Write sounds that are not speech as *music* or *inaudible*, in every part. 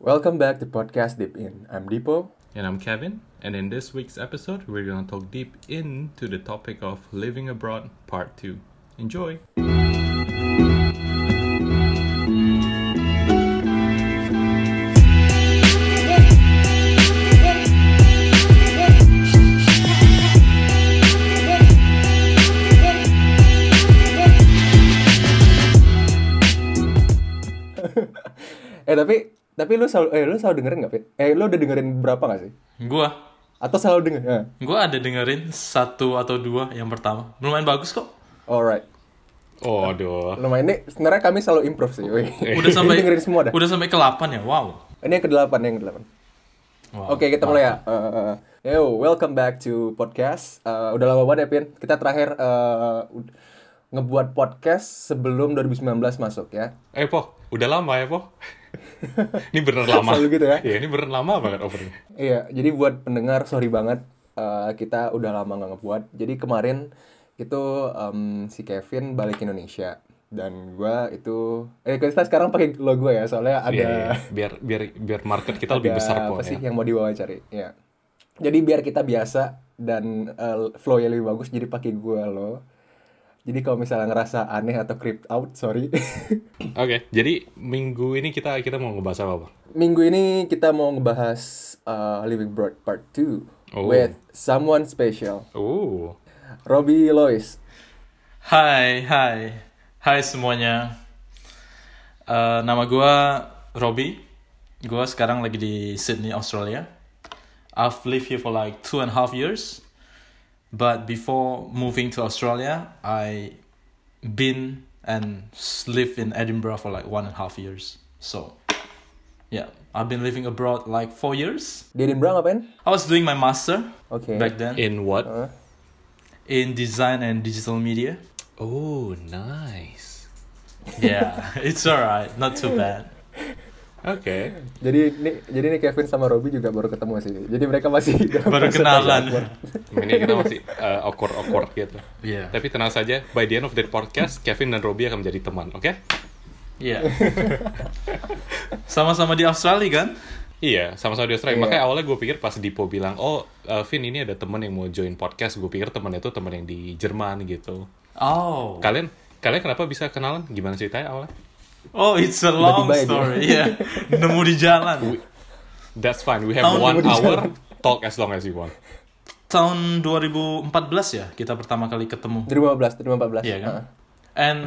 Welcome back to Podcast Deep In. I'm Dipo. And I'm Kevin, and in this week's episode, we're gonna talk deep into the topic of living abroad, part 2. Enjoy! Tapi lu selalu eh lu selalu dengerin nggak Fit? Eh lu udah dengerin berapa nggak sih? Gua, Atau selalu denger? Ya. gua ada dengerin satu atau dua yang pertama. Lumayan bagus kok. Alright. Oh, aduh. Lumayan ini sebenarnya kami selalu improve sih. weh. Udah sampai *laughs* dengerin semua dah. Udah sampai ke 8 ya. Wow. Ini yang ke-8, yang ke-8. Wow. Oke, kita mulai ya. Eh, yo, welcome back to podcast. Eh, udah lama banget ya, Pin. Kita terakhir ud- ngebuat podcast sebelum 2019 masuk ya. Eh, Po, udah lama ya, Po? *laughs* ini bener lama. Selalu gitu ya. Iya, ini bener lama banget overnya. Iya, jadi buat pendengar sorry banget eh, kita udah lama nggak ngebuat. Jadi kemarin itu em, si Kevin balik ke Indonesia dan gua itu eh kita sekarang pakai logo ya soalnya ada Iya, iya. Biar, biar, biar market kita lebih besar, Po. apa sih Ya. yang mau diwawancari. Ya. Jadi biar kita biasa dan eh, flow-nya lebih bagus jadi pakai gua lo. Jadi kalau misalnya ngerasa aneh atau creep out, sorry. *laughs* Oke, jadi minggu ini kita kita mau ngebahas apa, Po? Minggu ini kita mau ngebahas eh, Living Abroad Part 2 Oh. with someone special. Oh, Robbie Lois. Hai, hai. Hai semuanya. Eh, nama gua Robby. Gua sekarang lagi di Sydney, Australia. I've lived here for like two and a half years. But before moving to Australia, I been and s- lived in Edinburgh for like one and a half years. So, yeah, I've been living abroad like four years. Di Edinburgh ngapain? I was doing my master Okay. back then in what? Heeh. in design and digital media. Oh, nice. Yeah, *laughs* it's alright, not too bad. Oke. Jadi ini jadi ini Kevin sama Robbie juga baru ketemu sih. Jadi mereka masih *laughs* Baru kenalan. awkward. Ini kita masih uh, awkward-awkward gitu. Yeah, Tapi tenang saja, by the end of the podcast, Kevin dan Robbie akan menjadi teman, oke? yeah. Sama-sama di Australia kan? Iya, sama-sama di Australia. Iya. Makanya awalnya gue pikir pas Dipo bilang, oh, uh, Vin ini ada temen yang mau join podcast. Gue pikir temennya itu temen yang di Jerman gitu. Oh, Kalian, kalian kenapa bisa kenalan? Gimana ceritanya awalnya? Oh, it's a long Tiba-tiba aja. story. Yeah, nemu di jalan. That's fine. We have Tahun one hour. Talk as long as you want. Tahun 2014 ya kita pertama kali ketemu. 2015, 2014. Iya kan? Heeh. And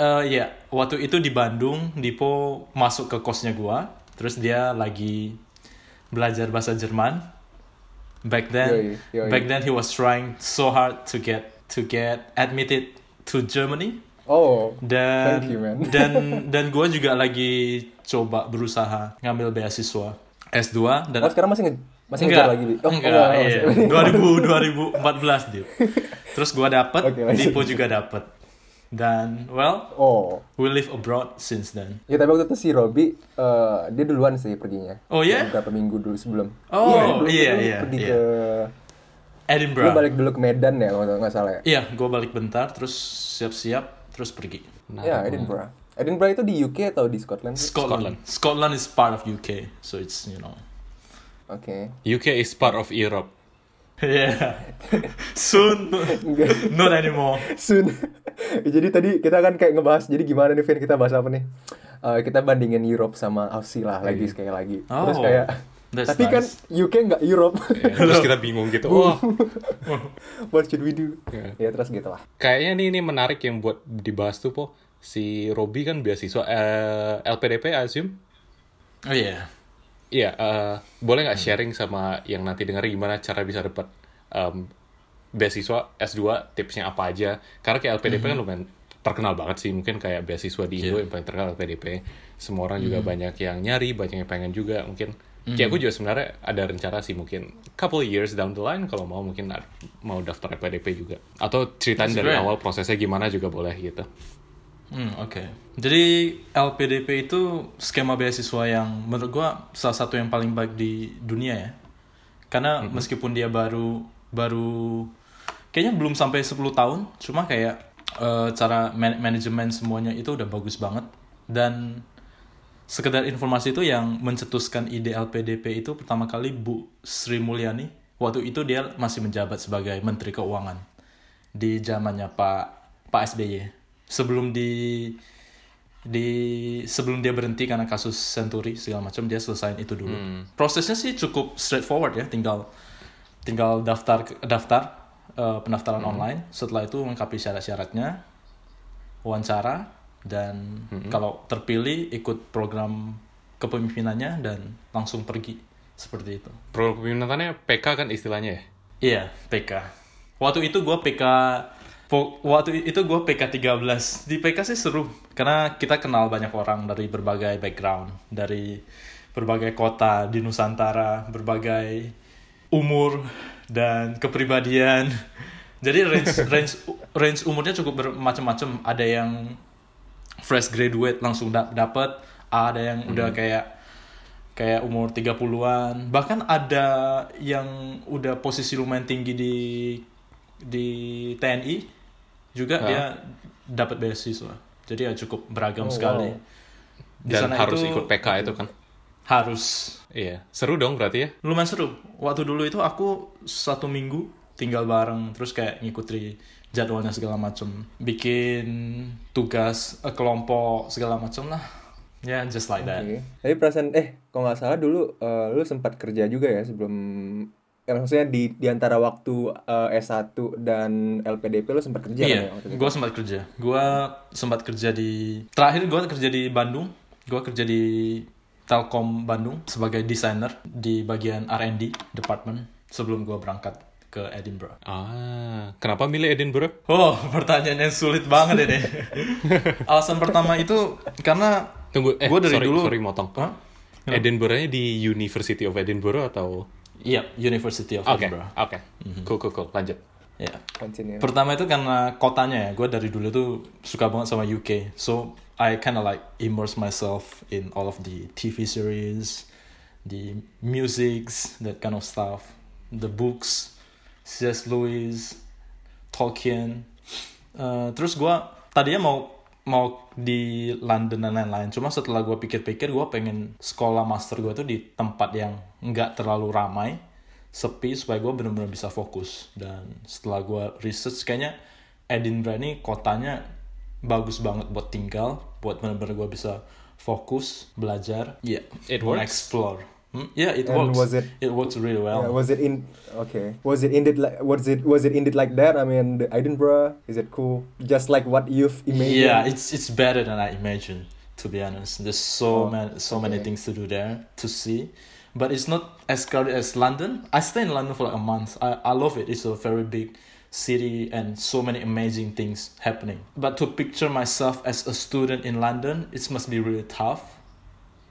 uh, ya waktu itu di Bandung, Dipo masuk ke kosnya gua, terus dia lagi belajar bahasa Jerman. Back then, Yoi, yoi. back then he was trying so hard to get to get admitted to Germany. Oh. Dan Thank you, man. *laughs* dan dan gua juga lagi coba berusaha ngambil beasiswa S2 dan Oh, sekarang masih nge masih enggak, lagi di. Oh, enggak, enggak, iya. masih- 2000 2014 dia. Terus gua dapet, lanjut. Dipo juga dapet. Dan well, Oh. we live abroad since then. Ya tapi waktu itu si Robbie eh, dia duluan sih perginya. Oh, ya? Beberapa minggu dulu sebelum. Oh, iya, lu iya, Pergi iya. ke Edinburgh. balik dulu ke Medan ya kalau nggak salah ya. Iya, gua balik bentar, terus siap-siap, terus pergi. Nah, Ya, Edinburgh. Edinburgh itu di UK atau di Scotland? Scotland. Scotland is part of UK, so it's you know. Oke. UK is part of Europe. Yeah. *laughs* Soon, not anymore. Soon. jadi tadi kita kan kayak ngebahas jadi gimana nih Vin kita bahas apa nih? Eh, kita bandingin Europe sama Aussie lah lagi sekali lagi. Terus Oh, kayak that's tapi kan nice. UK nggak Europe. Ya, terus kita bingung gitu. Oh, *laughs* What should we do? Iya. Ya terus gitu lah. kayaknya nih ini menarik yang buat dibahas tuh, Po. Si Robbie kan beasiswa eh, LPDP, I assume. Oh yeah. Iya, eh, boleh nggak sharing sama yang nanti denger gimana cara bisa dapat em, beasiswa S2, tipsnya apa aja? Karena kayak LPDP kan lumayan terkenal banget sih, mungkin kayak beasiswa di Indo yang paling terkenal LPDP. Semua orang juga banyak yang nyari, banyak yang pengen juga, mungkin. Kayak aku juga sebenarnya ada rencana sih mungkin couple years down the line kalau mau mungkin mau daftar LPDP juga. Atau ceritain That's dari great. awal prosesnya gimana juga boleh gitu. Hmm, oke. Jadi LPDP itu skema beasiswa yang menurut gua salah satu yang paling baik di dunia ya. Karena meskipun dia baru baru kayaknya belum sampai 10 tahun, cuma kayak eh, cara man- manajemen semuanya itu udah bagus banget dan sekedar informasi itu yang mencetuskan ide LPDP itu pertama kali Bu Sri Mulyani. Waktu itu dia masih menjabat sebagai Menteri Keuangan di zamannya Pak Pak SBY. Sebelum di di sebelum dia berhenti karena kasus Senturi segala macam dia selesaiin itu dulu. Prosesnya sih cukup straightforward ya, tinggal tinggal daftar daftar eh, pendaftaran online. Setelah itu lengkapi syarat-syaratnya, wawancara dan kalau terpilih ikut program kepemimpinannya dan langsung pergi seperti itu. Pro kepemimpinannya PK kan istilahnya ya? Iya, PK. Waktu itu gue PK waktu itu gue PK 13. Di PK sih seru karena kita kenal banyak orang dari berbagai background, dari berbagai kota di Nusantara, berbagai umur dan kepribadian. *laughs* Jadi range range range umurnya cukup bermacam-macam. Ada yang fresh graduate langsung dap dapat, ada yang udah kayak kayak umur 30-an. Bahkan ada yang udah posisi lumayan tinggi di di TNI juga dia dapat beasiswa. Jadi ya cukup beragam Oh, sekali. wow. Di Dan sana harus itu ikut PK itu kan? harus Iya. Seru dong berarti ya? lumayan seru. Waktu dulu itu aku satu minggu tinggal bareng terus kayak ngikuti jadwalnya segala macam, bikin tugas eh, kelompok segala macam lah. Ya, just like that. Oke. Tapi perasaan eh kalau nggak salah dulu eh, lu sempat kerja juga ya sebelum ya, maksudnya di di antara waktu eh, S1 dan LPDP lu sempat kerja kan ya Iya, waktu itu? gue sempat kerja. Gue sempat kerja di terakhir gue kerja di Bandung. Gue kerja di Telkom Bandung sebagai desainer di bagian R&D department sebelum gue berangkat ke Edinburgh. Ah, kenapa milih Edinburgh? Oh, *laughs* pertanyaan yang sulit banget ini. *laughs* Alasan pertama itu karena Tunggu, eh Gua dari sorry, dulu- sorry motong. Hah? Edinburgh-nya di University of Edinburgh atau? Iya, University of Oke, Edinburgh. oke. Cool, cool, cool. Lanjut. Iya. Continue. Pertama itu karena kotanya ya, gue dari dulu tuh suka banget sama UK. So I kind of like immerse myself in all of the TV series, the musics, that kind of stuff, the books, C.S. Lewis, Tolkien. Eh, terus gue tadinya mau mau di London dan lain-lain. Cuma setelah gue pikir-pikir, gue pengen sekolah master gue tuh di tempat yang nggak terlalu ramai, sepi supaya gue benar-benar bisa fokus. Dan setelah gue research, kayaknya Edinburgh ini kotanya bagus banget buat tinggal, buat benar-benar gue bisa fokus belajar. Yeah, It works? Explore. Hmm? Yeah, it And works. was it- It works really well. Yeah, was it in okay? Was it indeed like was it was it indeed like that? I mean, the Edinburgh is it cool? Just like what you've imagined? Yeah, it's it's better than I imagined. To be honest, there's so Oh, many so many things to do there to see, but it's not as crowded as London. I stayed in London for like a month. I I love it. It's a very big city and so many amazing things happening. But to picture myself as a student in London, it must be really tough,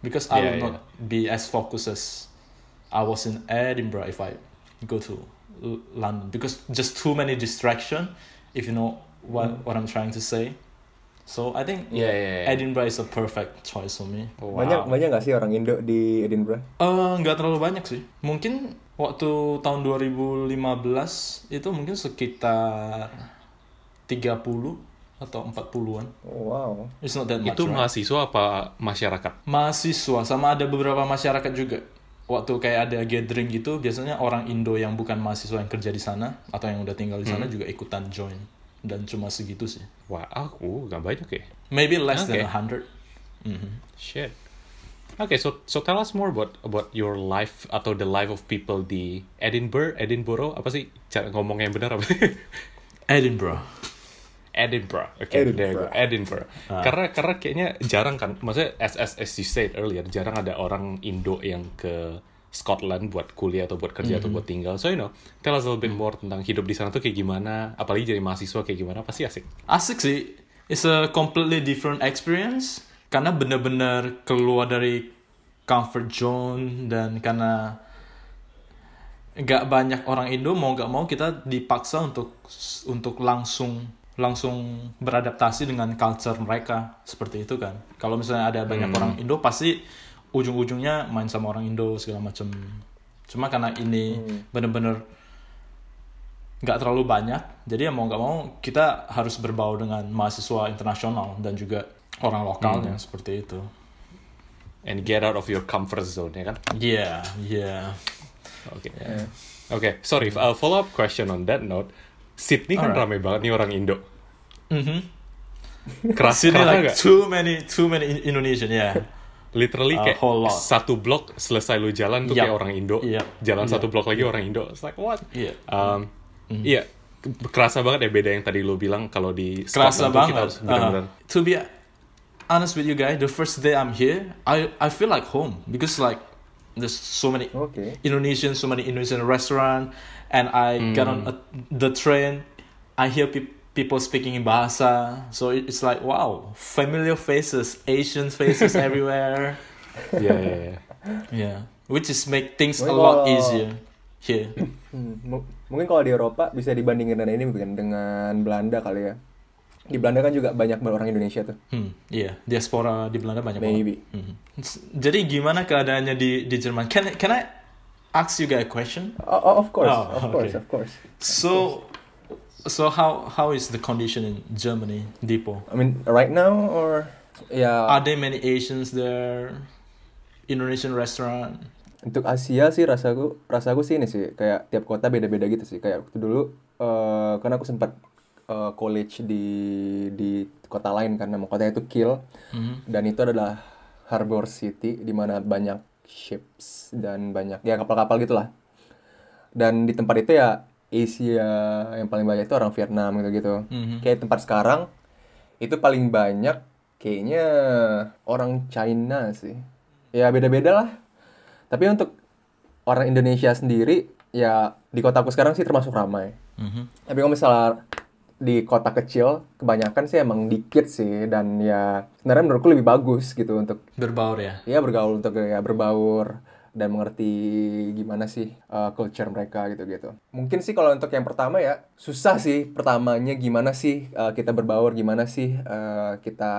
because I Yeah, will yeah. not be as focused as I was in Edinburgh if I go to L- London because just too many distraction. If you know what what I'm trying to say. So I think Iya, iya, iya. Edinburgh is a perfect choice for me. Wow. Banyak banyak nggak sih orang Indo di Edinburgh? Eh, nggak terlalu banyak sih. Mungkin waktu tahun 2015 itu mungkin sekitar 30 atau 40-an. Oh, wow. It's not that much. Itu right? mahasiswa apa masyarakat? mahasiswa sama ada beberapa masyarakat juga. Waktu kayak ada gathering gitu, biasanya orang Indo yang bukan mahasiswa yang kerja di sana atau yang udah tinggal di sana juga ikutan join. Dan cuma segitu sih. Wah, aku nggak banyak ya. Maybe less Okay. than a hundred. Mhm. Shit. Okay, so so tell us more about about your life atau the life of people di Edinburgh, Edinburgh apa sih cara ngomongnya yang benar apa? *laughs* Edinburgh. Edinburgh. Okay, you go. Edinburgh. Edinburgh. Karena karena kayaknya jarang kan, maksudnya as as as you said earlier, jarang ada orang Indo yang ke Scotland buat kuliah atau buat kerja atau buat tinggal. So you know, tell us a little bit more tentang hidup di sana tuh kayak gimana, apalagi jadi mahasiswa kayak gimana, pasti asik. Asik sih. It's a completely different experience. Karena bener-bener keluar dari comfort zone dan karena nggak banyak orang Indo mau nggak mau kita dipaksa untuk untuk langsung langsung beradaptasi dengan culture mereka seperti itu kan. Kalau misalnya ada banyak orang Indo pasti ujung-ujungnya main sama orang Indo segala macam. Cuma karena ini bener-bener nggak terlalu banyak jadi ya mau nggak mau kita harus berbau dengan mahasiswa internasional dan juga orang lokalnya seperti itu. And get out of your comfort zone ya kan? Yeah, yeah. oke. Oke sorry uh, follow up question on that note Sydney kan Alright. ramai banget nih orang Indo Mm-hmm. keras Sydney kerasa like nggak too many, too many in- Indonesian. Yeah. literally kayak whole lot. satu blok selesai lu jalan tuh Yup. kayak orang Indo Yup. jalan Yup. satu blok lagi orang Indo it's like what Iya. Um, Iya, ke- kerasa banget ya beda yang tadi lo bilang kalau di Kerasa tuh kita banget. harus benar-benar Uh, to be honest with you guys, the first day I'm here, I I feel like home because like there's so many Oke. Indonesian, so many Indonesian restaurant, and I get on a, the train, I hear peop people speaking in Bahasa, so it- it's like wow, familiar faces, Asian faces *laughs* everywhere. Yeah, yeah, iya. Yeah, which is make things a lot uh, easier here. *coughs* Hmm, mungkin kalau di Eropa bisa dibandingin dengan ini dengan Belanda kali ya. Di Belanda kan juga banyak orang Indonesia tuh. Hmm, iya, diaspora di Belanda banyak banget. Maybe. S- Jadi gimana keadaannya di di Jerman? Can can I ask you guys a question? Oh, oh, of course, Oh, of course, okay. of course. So, so how how is the condition in Germany, Dipo? I mean, right now or ya Are there many Asians there? Indonesian restaurant? untuk Asia sih rasaku rasaku sih ini sih kayak tiap kota beda-beda gitu sih. Kayak waktu dulu eh karena aku sempat eh, college di di kota lain kan nama kotanya itu Kiel Mhm. dan itu adalah harbor city di mana banyak ships dan banyak ya kapal-kapal gitulah. Dan di tempat itu ya Asia yang paling banyak itu orang Vietnam gitu-gitu. Mhm. Kayak tempat sekarang itu paling banyak kayaknya orang China sih. Ya beda-beda lah. Tapi untuk orang Indonesia sendiri ya di kotaku sekarang sih termasuk ramai. Mhm. Tapi kalau misalnya di kota kecil kebanyakan sih emang dikit sih dan ya sebenarnya menurutku lebih bagus gitu untuk Berbaur ya. ya bergaul untuk ya berbaur dan mengerti gimana sih uh, culture mereka gitu-gitu. Mungkin sih kalau untuk yang pertama ya susah sih pertamanya gimana sih uh, kita berbaur, gimana sih uh, kita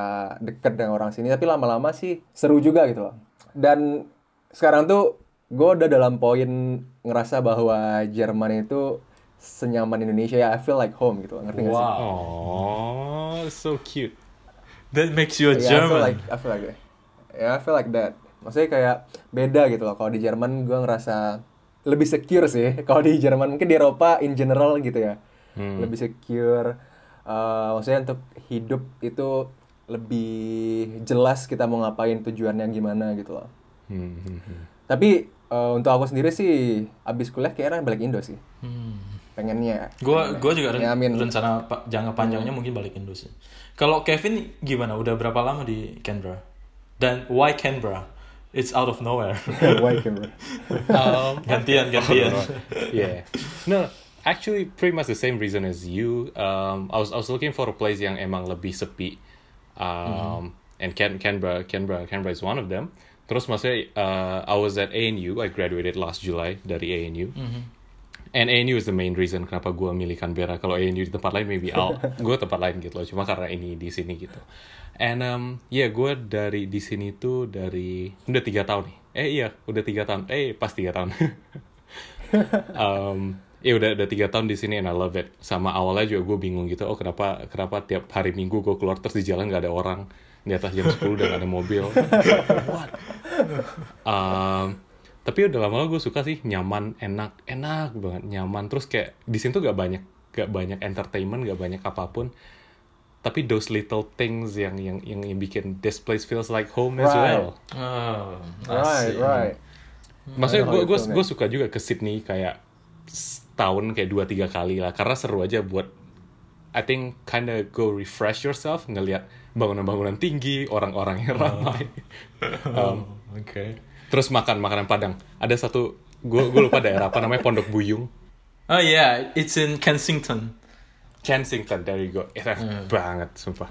deket dengan orang sini. Tapi lama-lama sih seru juga gitu loh. Dan sekarang tuh gue udah dalam poin ngerasa bahwa Jerman itu senyaman Indonesia ya. I feel like home gitu. Ngerti gak sih? Wow, Oh, so cute. that makes you a Yeah, I feel German. like I feel like that. Yeah, I feel like that. Maksudnya kayak beda gitu loh. Kalau di Jerman gue ngerasa lebih secure sih. *laughs* Kalau di Jerman mungkin di Eropa in general gitu ya. Hmm. Lebih secure. Eh, maksudnya untuk hidup itu lebih jelas kita mau ngapain tujuannya gimana gitu loh. Hmm, hmm, hmm. Tapi eh, untuk aku sendiri sih abis kuliah kayaknya balik Indo sih. Hmm. Pengennya. Gua gua juga Ya, amin. rencana pa- jangka panjangnya mungkin balik Indo sih. Kalau Kevin gimana? Udah berapa lama di Canberra? Dan why Canberra? It's out of nowhere. *laughs* Why Canberra? *laughs* Um, gantian, gantian. *laughs* yeah. No, actually pretty much the same reason as you. Um, I was I was looking for a place yang emang lebih sepi. Um, and Can Canberra Canberra Canberra is one of them. Terus maksudnya uh, I was at ANU. I graduated last July dari ANU. And ANU is the main reason kenapa gue milih Canberra. Kalau ANU di tempat lain maybe I'll *laughs* gue tempat lain gitu loh. Cuma karena ini di sini gitu. And um, ya yeah, gue dari di sini tuh dari udah tiga tahun nih. Eh iya udah tiga tahun. Eh pas tiga tahun. *laughs* um, ya udah udah tiga tahun di sini and I love it. Sama awalnya juga gue bingung gitu. Oh kenapa kenapa tiap hari Minggu gue keluar terus di jalan gak ada orang di atas jam 10 udah gak ada mobil. What? *laughs* Um, tapi udah lama-lama gue suka sih nyaman enak enak banget nyaman. Terus kayak di sini tuh gak banyak gak banyak entertainment gak banyak apa pun. Tapi those little things yang yang yang, yang bikin this place feels like home as Right. well. Oh, right, right. maksudnya gue gue gue suka juga ke Sydney kayak setahun kayak dua tiga kali lah. Karena seru aja buat I think kinda go refresh yourself ngelihat bangunan-bangunan tinggi orang-orang yang ramai. *laughs* Um, Okay. Terus makan makanan Padang ada satu gue gue lupa daerah apa namanya Pondok Buyung Oh yeah, it's in Kensington. Kensington, there you go. Enak Hmm. banget, sumpah.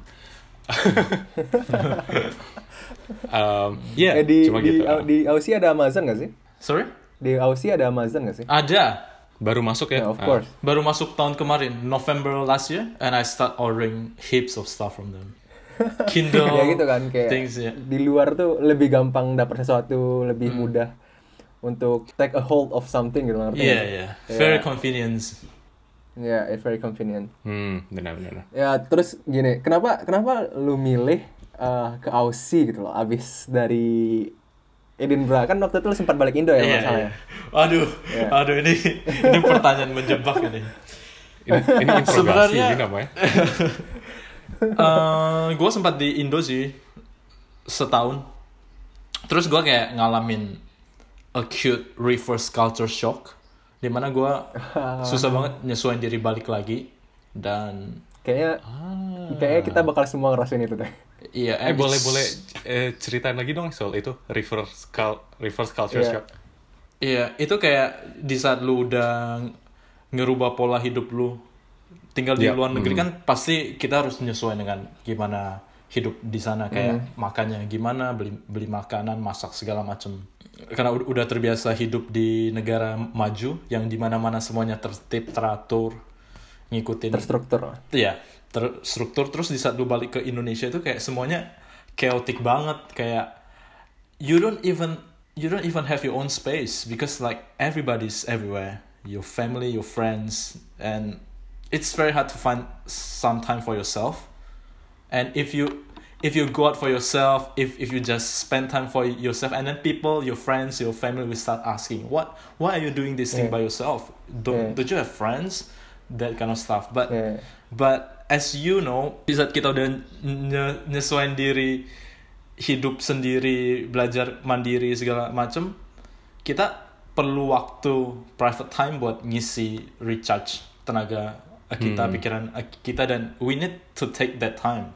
*laughs* um, yeah, Eh, di, cuma di, gitu. di Aussie ada Amazon gak sih? Sorry? Di Aussie ada Amazon gak sih? Ada. Baru masuk ya? Yeah, of Ah, course. Baru masuk tahun kemarin, November last year, and I start ordering heaps of stuff from them. Kindle. *laughs* ya gitu kan kayak Things, yeah. di luar tuh lebih gampang dapat sesuatu lebih Hmm. mudah untuk take a hold of something gitu ngerti Yeah, nggak? yeah. Yeah. Very convenient. Ya, it's very convenient. Hmm, benar-benar. Ya, terus gini, kenapa kenapa lu milih uh, ke Aussie gitu loh, abis dari Edinburgh kan waktu itu lu sempat balik Indo ya Iya, masalahnya. iya. Aduh, Iya. aduh ini ini pertanyaan menjebak ini. Ini, ini interogasi Sebenarnya- ini namanya. *laughs* gue sempat di Indo sih setahun. Terus gue kayak ngalamin acute reverse culture shock, di mana gue *laughs* susah banget nyesuaiin diri balik lagi dan Kayaknya kayaknya kita bakal semua ngerasain itu deh. iya. Eh abis- boleh boleh eh, ceritain lagi dong soal itu reverse cul- reverse culture Iya. shock. Iya, itu kayak di saat lu udah ngerubah pola hidup lu, tinggal di Iya, luar negeri kan pasti kita harus menyesuaikan dengan gimana hidup di sana kayak makannya gimana, beli beli makanan, masak segala macem. Karena ud- udah terbiasa hidup di negara maju yang di mana-mana semuanya tertib, teratur, ngikutin Terstruktur. Iya, terstruktur terus di saat lu balik ke Indonesia itu kayak semuanya chaotic banget kayak you don't even you don't even have your own space because like everybody's everywhere. Your family, your friends and it's very hard to find some time for yourself. And if you if you go out for yourself, if if you just spend time for yourself and then people, your friends, your family will start asking, "What why are you doing this thing Yeah. by yourself? Don't Yeah. don't you have friends?" That kind of stuff. But Yeah. But as you know, di saat kita udah nye- nyesuaiin diri, hidup sendiri, belajar mandiri segala macem, kita perlu waktu private time buat ngisi recharge tenaga kita, pikiran kita dan we need to take that time.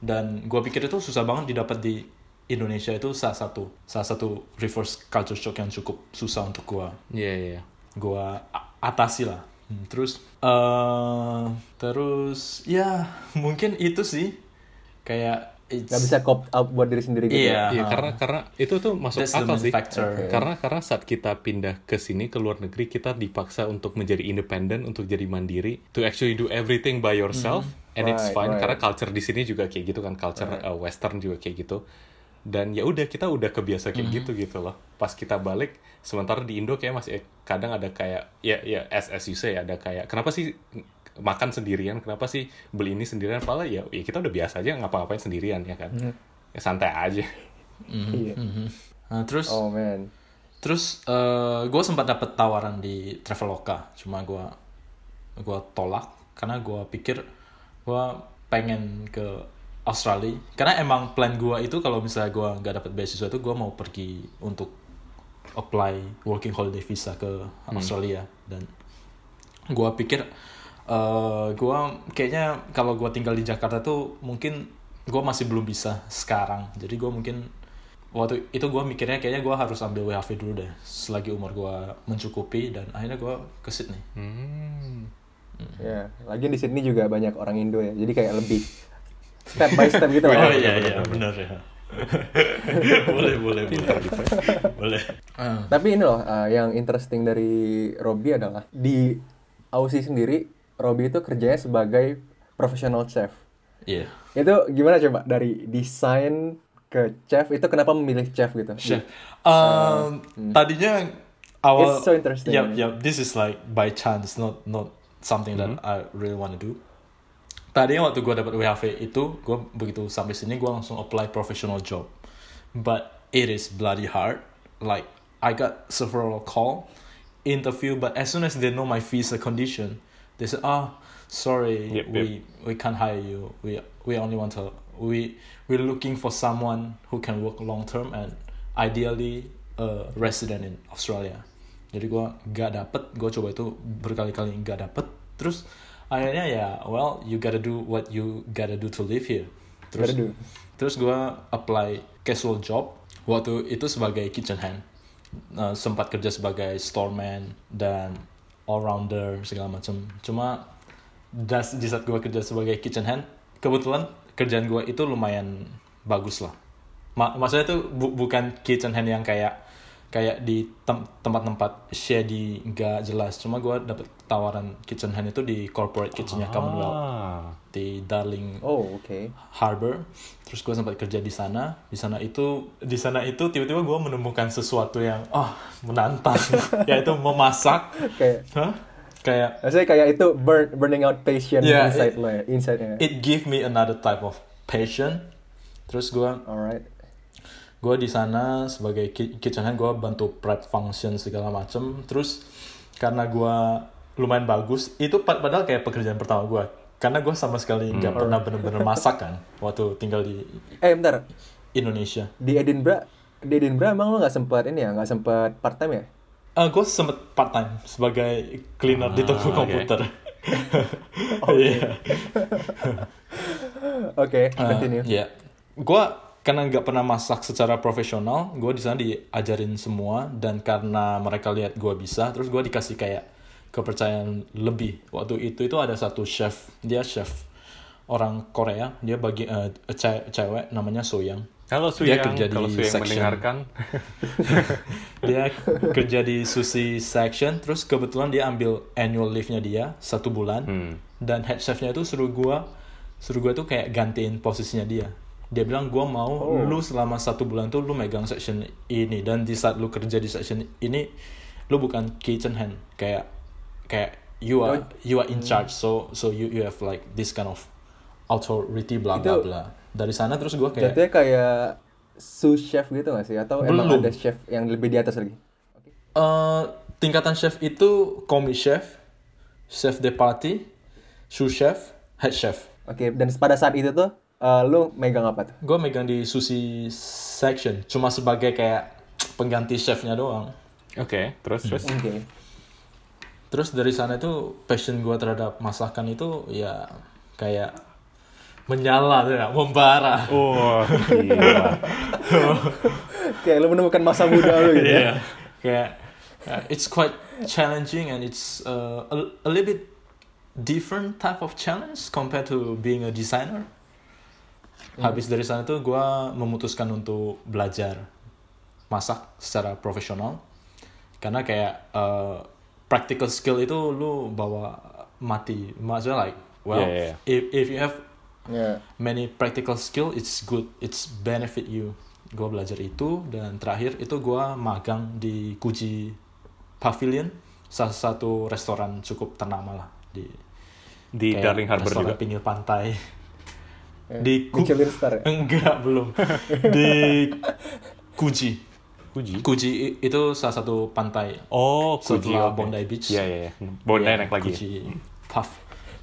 Dan gua pikir itu susah banget didapat di Indonesia itu salah satu salah satu reverse culture shock yang cukup susah untuk gua Iya iya. gua a- atasi lah Hmm, terus eh terus ya mungkin itu sih kayak it's, Gak bisa cop up buat diri sendiri gitu. Iya. Iya Ah. karena karena itu tuh masuk that's akal sih. factor Karena karena saat kita pindah ke sini ke luar negeri kita dipaksa untuk menjadi independen, untuk jadi mandiri, to actually do everything by yourself and it's Right, fine right. karena culture di sini juga kayak gitu kan, culture uh, western juga kayak gitu. Dan ya udah kita udah kebiasa kayak gitu gitu loh. Pas kita balik sementara di Indo kayak masih eh, kadang ada kayak ya ya as as you say ada kayak kenapa sih makan sendirian, kenapa sih beli ini sendirian padahal ya, ya kita udah biasa aja ngapa-ngapain sendirian ya kan. Ya santai aja. Iya. Nah, terus Oh man. terus eh gue sempat dapet tawaran di Traveloka cuma gue gua tolak karena gue pikir gue pengen ke Australia karena emang plan gue itu kalau misalnya gue nggak dapet beasiswa itu gue mau pergi untuk apply working holiday visa ke Australia dan gue pikir eh gue kayaknya kalau gue tinggal di Jakarta tuh mungkin gue masih belum bisa sekarang. Jadi gue mungkin waktu itu gue mikirnya kayaknya gue harus ambil WHV dulu deh selagi umur gue mencukupi dan akhirnya gue ke Sydney. Hmm. Ya, lagian di sini juga banyak orang Indo ya. Jadi kayak lebih step by step gitu *laughs* oh loh. iya iya benar ya. *laughs* Boleh boleh boleh. Boleh. Ah, Tapi ini loh, uh, yang interesting dari Robby adalah di Aussie sendiri, Robby itu kerjanya sebagai professional chef. iya. Itu gimana coba? Dari desain ke chef itu kenapa memilih chef gitu? chef. Um, tadinya awal It's so interesting, yeah man. yeah this is like by chance not not something that I really want to do. Tadinya waktu gue dapat WHV itu gue begitu sampai sini gue langsung apply professional job. But it is bloody hard. Like I got several call interview but as soon as they know my visa condition they say ah sorry Yep, we we can't hire you. We we only want to we we're looking for someone who can work long term and ideally a resident in Australia. Jadi gue gak dapet gue coba itu berkali-kali gak dapet. Terus akhirnya ya well you gotta do what you gotta do to live here. Terus Gotta do. terus gue apply casual job. Waktu itu sebagai kitchen hand. Nah, sempat kerja sebagai storeman dan all rounder segala macam. Cuma das, di saat gue kerja sebagai kitchen hand kebetulan kerjaan gue itu lumayan bagus lah. Ma- maksudnya tuh bu- bukan kitchen hand yang kayak kayak di tem- tempat-tempat shady nggak jelas cuma gue dapet tawaran kitchen hand itu di corporate kitchennya Commonwealth Ah. di Darling Oh, oke. Harbor terus gue sempat kerja di sana di sana itu di sana itu tiba-tiba gue menemukan sesuatu yang oh menantang *laughs* yaitu memasak Kayak Hah? kayak Maksudnya kayak itu burn, burning out passion Yeah, inside it- lo ya, inside-nya. it give me another type of passion terus gue Alright. Gue di sana sebagai ki- kitchen hand gue bantu prep function segala macem terus karena gue lumayan bagus itu pad- padahal kayak pekerjaan pertama gue karena gue sama sekali nggak pernah bener-bener masak kan waktu tinggal di Eh bentar, Indonesia di Edinburgh, di Edinburgh emang lo nggak sempet ini ya, nggak sempet part time ya? Eh gue sempet part time sebagai cleaner di toko Ah, oke. komputer *laughs* Iya. *laughs* Oke, Uh, continue. Iya. Gua karena nggak pernah masak secara profesional, gue di sana diajarin semua dan karena mereka lihat gua bisa, terus gua dikasih kayak kepercayaan lebih. Waktu itu itu ada satu chef, dia chef orang Korea, dia bagi eh, ce- cewek namanya Soyang. Halo Dia Suyang, kerja di kalau Suyang section. mendengarkan. *laughs* Dia kerja di sushi section, terus kebetulan dia ambil annual leave-nya dia satu bulan. Hmm. dan head chefnya itu suruh gua suruh gua tuh kayak gantiin posisinya dia dia bilang gua mau lu selama satu bulan tuh lu megang section ini dan di saat lu kerja di section ini lu bukan kitchen hand. Kayak kayak you are you are in charge. So so you you have like this kind of authority bla bla bla. Dari sana terus gua kayak Jatuhnya kayak sous chef gitu gak sih? Atau emang Belum. ada chef yang lebih di atas lagi? eh tingkatan chef itu komi chef chef de party sous chef head chef. Oke, dan pada saat itu tuh, eh, lu megang apa tuh? gue megang di sushi section cuma sebagai kayak pengganti chefnya doang Oke, terus terus. Oke. terus dari sana itu passion gue terhadap masakan itu ya kayak menyala tuh ya membara Wah, gila. *laughs* Kayak lu menemukan masa muda lu gitu. Iya. kayak uh, it's quite challenging and it's uh, a, a little bit different type of challenge compared to being a designer habis dari sana tuh gue memutuskan untuk belajar masak secara profesional. Karena kayak uh, practical skill itu lu bawa mati. Maksudnya like well Yeah, yeah, if if you have Ya. many practical skill it's good. It's benefit you. Gue belajar itu dan terakhir itu gue magang di Kuji Pavilion salah satu restoran cukup ternama lah di Di Darling Harbour restoran juga. pinggir pantai Ya. di Ku- Michelin star ya? *laughs* enggak belum di Kuji Kuji. Kuji itu salah satu pantai Oh, Kuji. setelah oke. Bondi Beach Iya, iya, iya. Bondi Iya, naik lagi. Kuji Pav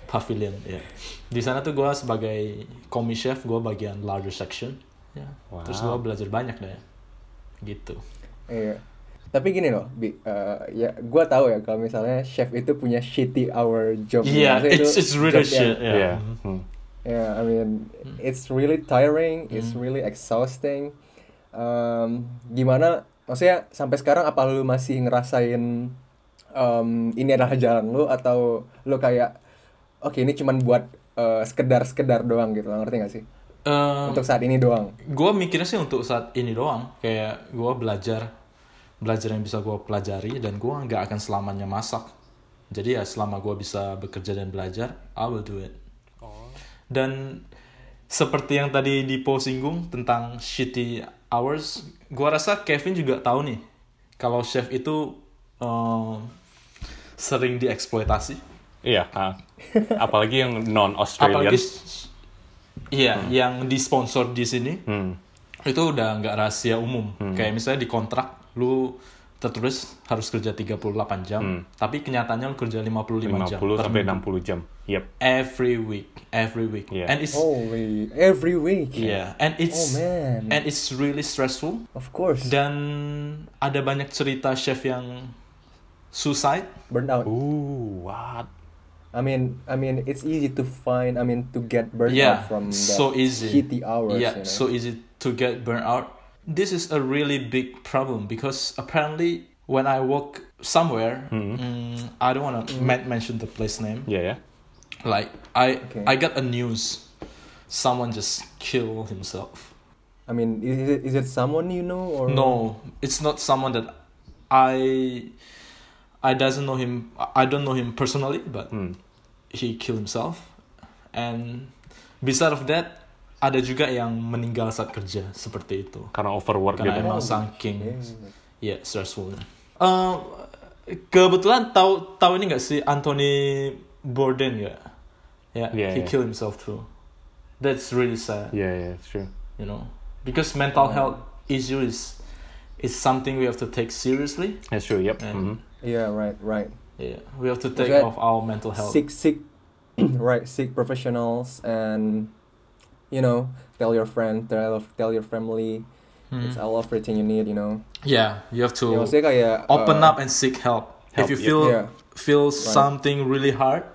Pavilion ya. Di sana tuh gue sebagai komi chef gue bagian larger section. Ya. Terus gue Wow. belajar banyak deh. Gitu. Iya. Tapi gini loh, Bi, eh, ya gua tahu ya kalau misalnya chef itu punya shitty hour job. Iya, Maksudnya it's it's really job yang- shit. Iya. Yeah. Hmm. Yeah, I mean, it's really tiring, it's Hmm. really exhausting. Um, gimana? Maksudnya sampai sekarang apa lu masih ngerasain um, ini adalah jalan lu atau lu kayak oke ini cuman buat uh, sekedar-sekedar doang gitu, ngerti gak sih? Eh, Untuk saat ini doang. gue mikirnya sih untuk saat ini doang. Kayak gue belajar belajar yang bisa gue pelajari dan gue nggak akan selamanya masak. Jadi ya selama gue bisa bekerja dan belajar, I will do it. Dan seperti yang tadi di Po singgung tentang shitty hours, gue rasa Kevin juga tahu nih kalau chef itu eh, sering dieksploitasi. Iya, ah. *laughs* apalagi yang non Australian. Apalagi iya yang disponsor di sini Hmm. itu udah nggak rahasia umum. Kayak misalnya di kontrak lu tertulis harus kerja 38 jam, Hmm. tapi kenyataannya lu kerja 55, 50 jam sampai per minggu. 60 jam. Yep. every week, every week. Yeah. And it's Holy, every week. yeah, and it's Oh man. and it's really stressful. Of course. Dan ada banyak cerita chef yang suicide. Burnout. Ooh, what? I mean, I mean, it's easy to find. I mean, to get burnt yeah, out from that so easy. shitty hours. yeah, you know? so easy to get burnt out. This is a really big problem because apparently when I work somewhere, mm, I don't want to mention the place name. Yeah, ya. Like I, Okay. I got a news, someone just killed himself. I mean, is it, is it someone you know or No, it's not someone that I, I doesn't know him. I don't know him personally, but Hmm. he killed himself. And beside of that, ada juga yang meninggal saat kerja seperti itu. Karena overwork Karena gitu. emang Oh, saking Yeah. ya stressful. Eh, kebetulan tahu tahu ini nggak sih Anthony Bourdain ya? Ya, Yeah, he yeah. killed himself too. That's really sad, Iya, iya, it's true. you know, because mental health issue is is something we have to take seriously. That's true. Yep. And- mhm. Yeah, right, right. Yeah, we have to take off our mental health. Seek, seek, *clears throat* right, seek professionals and, you know, tell your friend, tell, tell your family. Mhm. It's all everything you need, you know. Yeah, you have to Ya, maksudnya kayak open uh, up and seek help. Help, if you feel Yeah. feel something really hard,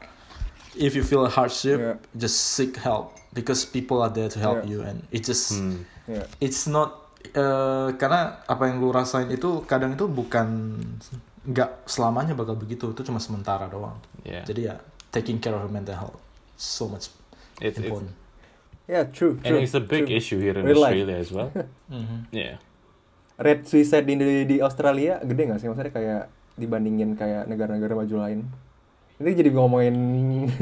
if you feel a hardship, Yeah. just seek help because people are there to help Yeah. you and it just Hmm. Yeah. it's not eh, karena apa yang lu rasain itu kadang itu bukan nggak selamanya bakal begitu itu cuma sementara doang Yeah. jadi ya taking care of your mental health so much It's, it's important Yeah, true, and true. it's a big true. issue here in Real life. Australia as well. *laughs* Mhm. Yeah. Rate suicide di di Australia gede nggak sih? Maksudnya kayak dibandingin kayak negara-negara maju lain. Ini jadi ngomongin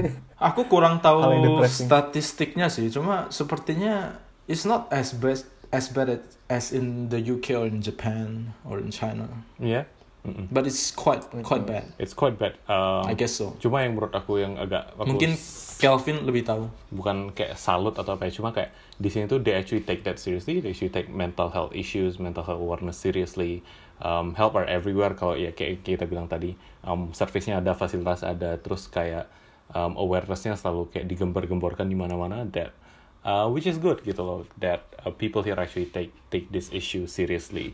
*laughs* aku kurang tahu statistiknya sih cuma sepertinya it's not as bad as bad as- as in the UK or in Japan or in China Yeah. Mm-mm. but it's quite quite bad It's quite bad. Um, I guess so Cuma yang menurut aku yang agak aku mungkin s- Kelvin lebih tahu bukan kayak salut atau apa ya, cuma kayak di sini tuh they actually take that seriously. They actually take mental health issues, mental health awareness seriously. Um, help are everywhere kalau ya kayak kita bilang tadi, um, service-nya ada, fasilitas ada, terus kayak um, awareness-nya selalu kayak digembar-gemborkan di mana-mana. That uh, which is good gitu loh. That uh, people here actually take take this issue seriously.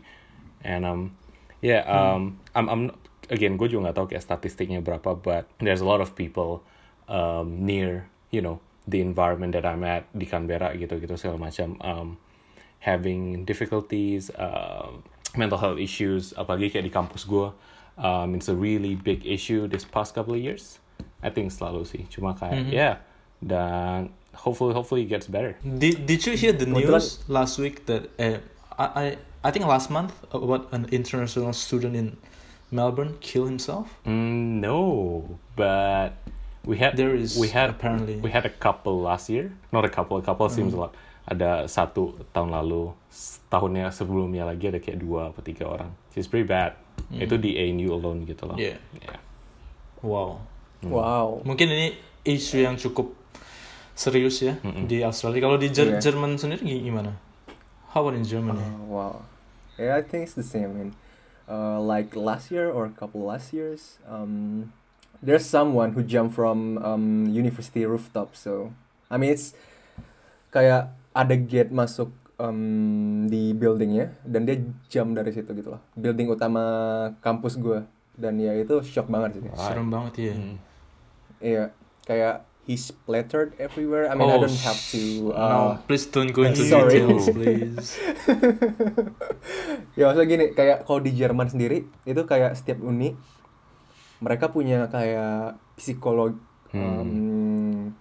And um, yeah, um, I'm I'm again gue juga nggak tahu kayak statistiknya berapa, but there's a lot of people um, near you know the environment that I'm at di Canberra gitu gitu segala macam um, having difficulties, uh, mental health issues, apalagi kayak di kampus gue, um, it's a really big issue this past couple of years. I think selalu sih, cuma kayak Mhm. yeah, dan hopefully hopefully it gets better. Did Did you hear the news last week that uh, I I I think last month about an international student in Melbourne killed himself? Mm, no, but we had There is we had apparently we had a couple last year, not a couple, a couple seems Hmm. a lot. Ada satu tahun lalu, tahunnya sebelumnya lagi ada kayak dua atau tiga orang. It's pretty bad. Hmm. Itu di ANU alone gitu loh. Yeah. Yeah. Wow. wow. Mungkin ini isu yang cukup serius ya Mm-mm. di Australia. Kalau di Jer- Iya. Jerman sendiri gi- gimana? How about in Germany? Uh, wow. Yeah, I think it's the same. I mean, uh, like last year or a couple last years, um, there's someone who jumped from um, university rooftop. So, I mean, it's kayak ada gate masuk um, di buildingnya dan dia jump dari situ gitu loh. Building utama kampus gue dan ya itu shock banget sih. Serem banget ya. Mm. Iya, kayak he splattered everywhere. I mean, I Oh, don't have to. no, Uh, please don't go into sorry. details, *laughs* please. ya maksudnya gini kayak kalau di Jerman sendiri itu kayak setiap uni mereka punya kayak psikolog Hmm. um,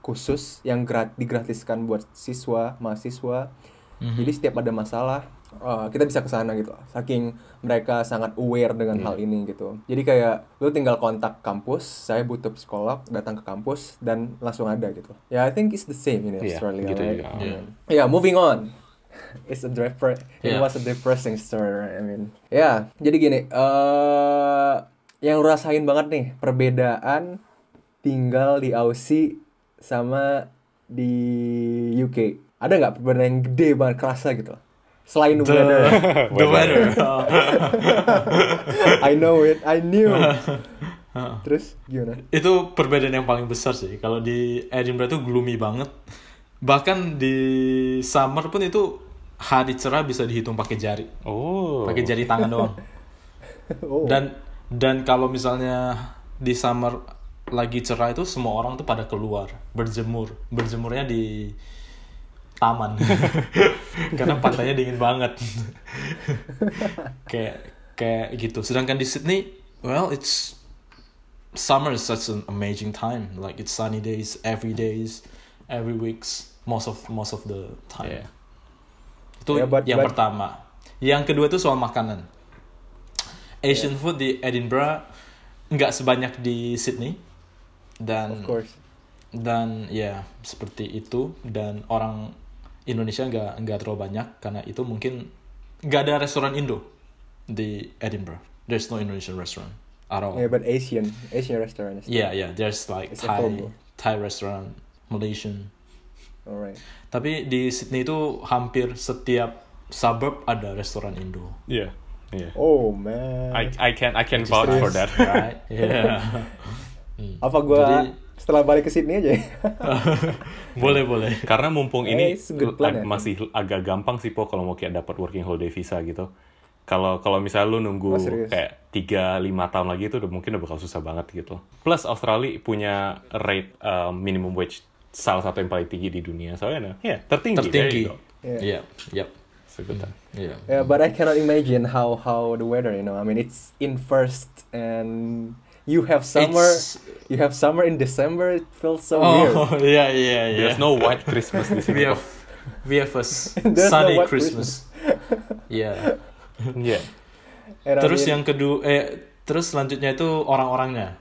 khusus yang grat digratiskan buat siswa mahasiswa Mhm. jadi setiap ada masalah uh, kita bisa ke sana gitu saking mereka sangat aware dengan Hmm. hal ini gitu jadi kayak lu tinggal kontak kampus saya butuh psikolog datang ke kampus dan langsung ada gitu ya I think it's the same in Iya, Australia gitu right? juga. Iya. Yeah, moving on. *laughs* It's a depre- It Yeah. was a depressing story. right? I mean, ya. Yeah, jadi gini. eh yang rasain banget nih perbedaan tinggal di Aussie sama di UK. Ada nggak perbedaan yang gede banget kerasa gitu? Selain The, weather. the weather. I know it. I knew. *laughs* Terus gimana? itu perbedaan yang paling besar sih. Kalau di Edinburgh itu gloomy banget. Bahkan di summer pun itu hari cerah bisa dihitung pakai jari, Oh. pakai jari tangan doang. *laughs* Oh. Dan dan kalau misalnya di summer lagi cerah itu semua orang tuh pada keluar berjemur, berjemurnya di taman *laughs* karena pantainya dingin banget. kayak kayak gitu. Sedangkan di Sydney, well it's summer is such an amazing time. Like it's sunny days every days, every weeks, most of most of the time. Yeah. Itu Yeah, but- yang but- pertama. Yang kedua itu soal makanan. Asian food di Edinburgh nggak sebanyak di Sydney dan Of course. dan ya seperti itu dan orang Indonesia nggak nggak terlalu banyak karena itu mungkin nggak ada restoran Indo di Edinburgh. There's no Indonesian restaurant at all. Yeah, but Asian, Asian restaurant. is- Yeah, yeah. There's like It's Thai, affordable. Thai restaurant, Malaysian. Alright. Tapi di Sydney itu hampir setiap suburb ada restoran Indo. Iya, iya. Oh man. I I can I can vouch for that. Right? *laughs* Yeah. Apa gua Jadi- setelah balik ke Sydney aja? ya? *laughs* boleh boleh. Karena mumpung Eh, ini good plan, ag- ya. masih agak gampang sih po kalau mau kayak dapat working holiday visa gitu. Kalau kalau misalnya lu nunggu Oh, serius? kayak 3 5 tahun lagi itu udah mungkin udah bakal susah banget gitu. Plus Australia punya rate uh, minimum wage salah satu yang paling tinggi di dunia. Soalnya ya tertinggi. There Tertinggi. go. Yeah. Iya, yep. So good time. Iya. Yeah, but I cannot imagine how how the weather. You know, I mean, it's in first and you have summer. It's- You have summer in December. It feels so weird. Oh, *laughs* yeah, yeah, yeah. There's no white Christmas di *laughs* we have we have a s- *laughs* There's no sunny white Christmas. yeah. And I Terus mean- yang kedua eh terus selanjutnya itu orang-orangnya.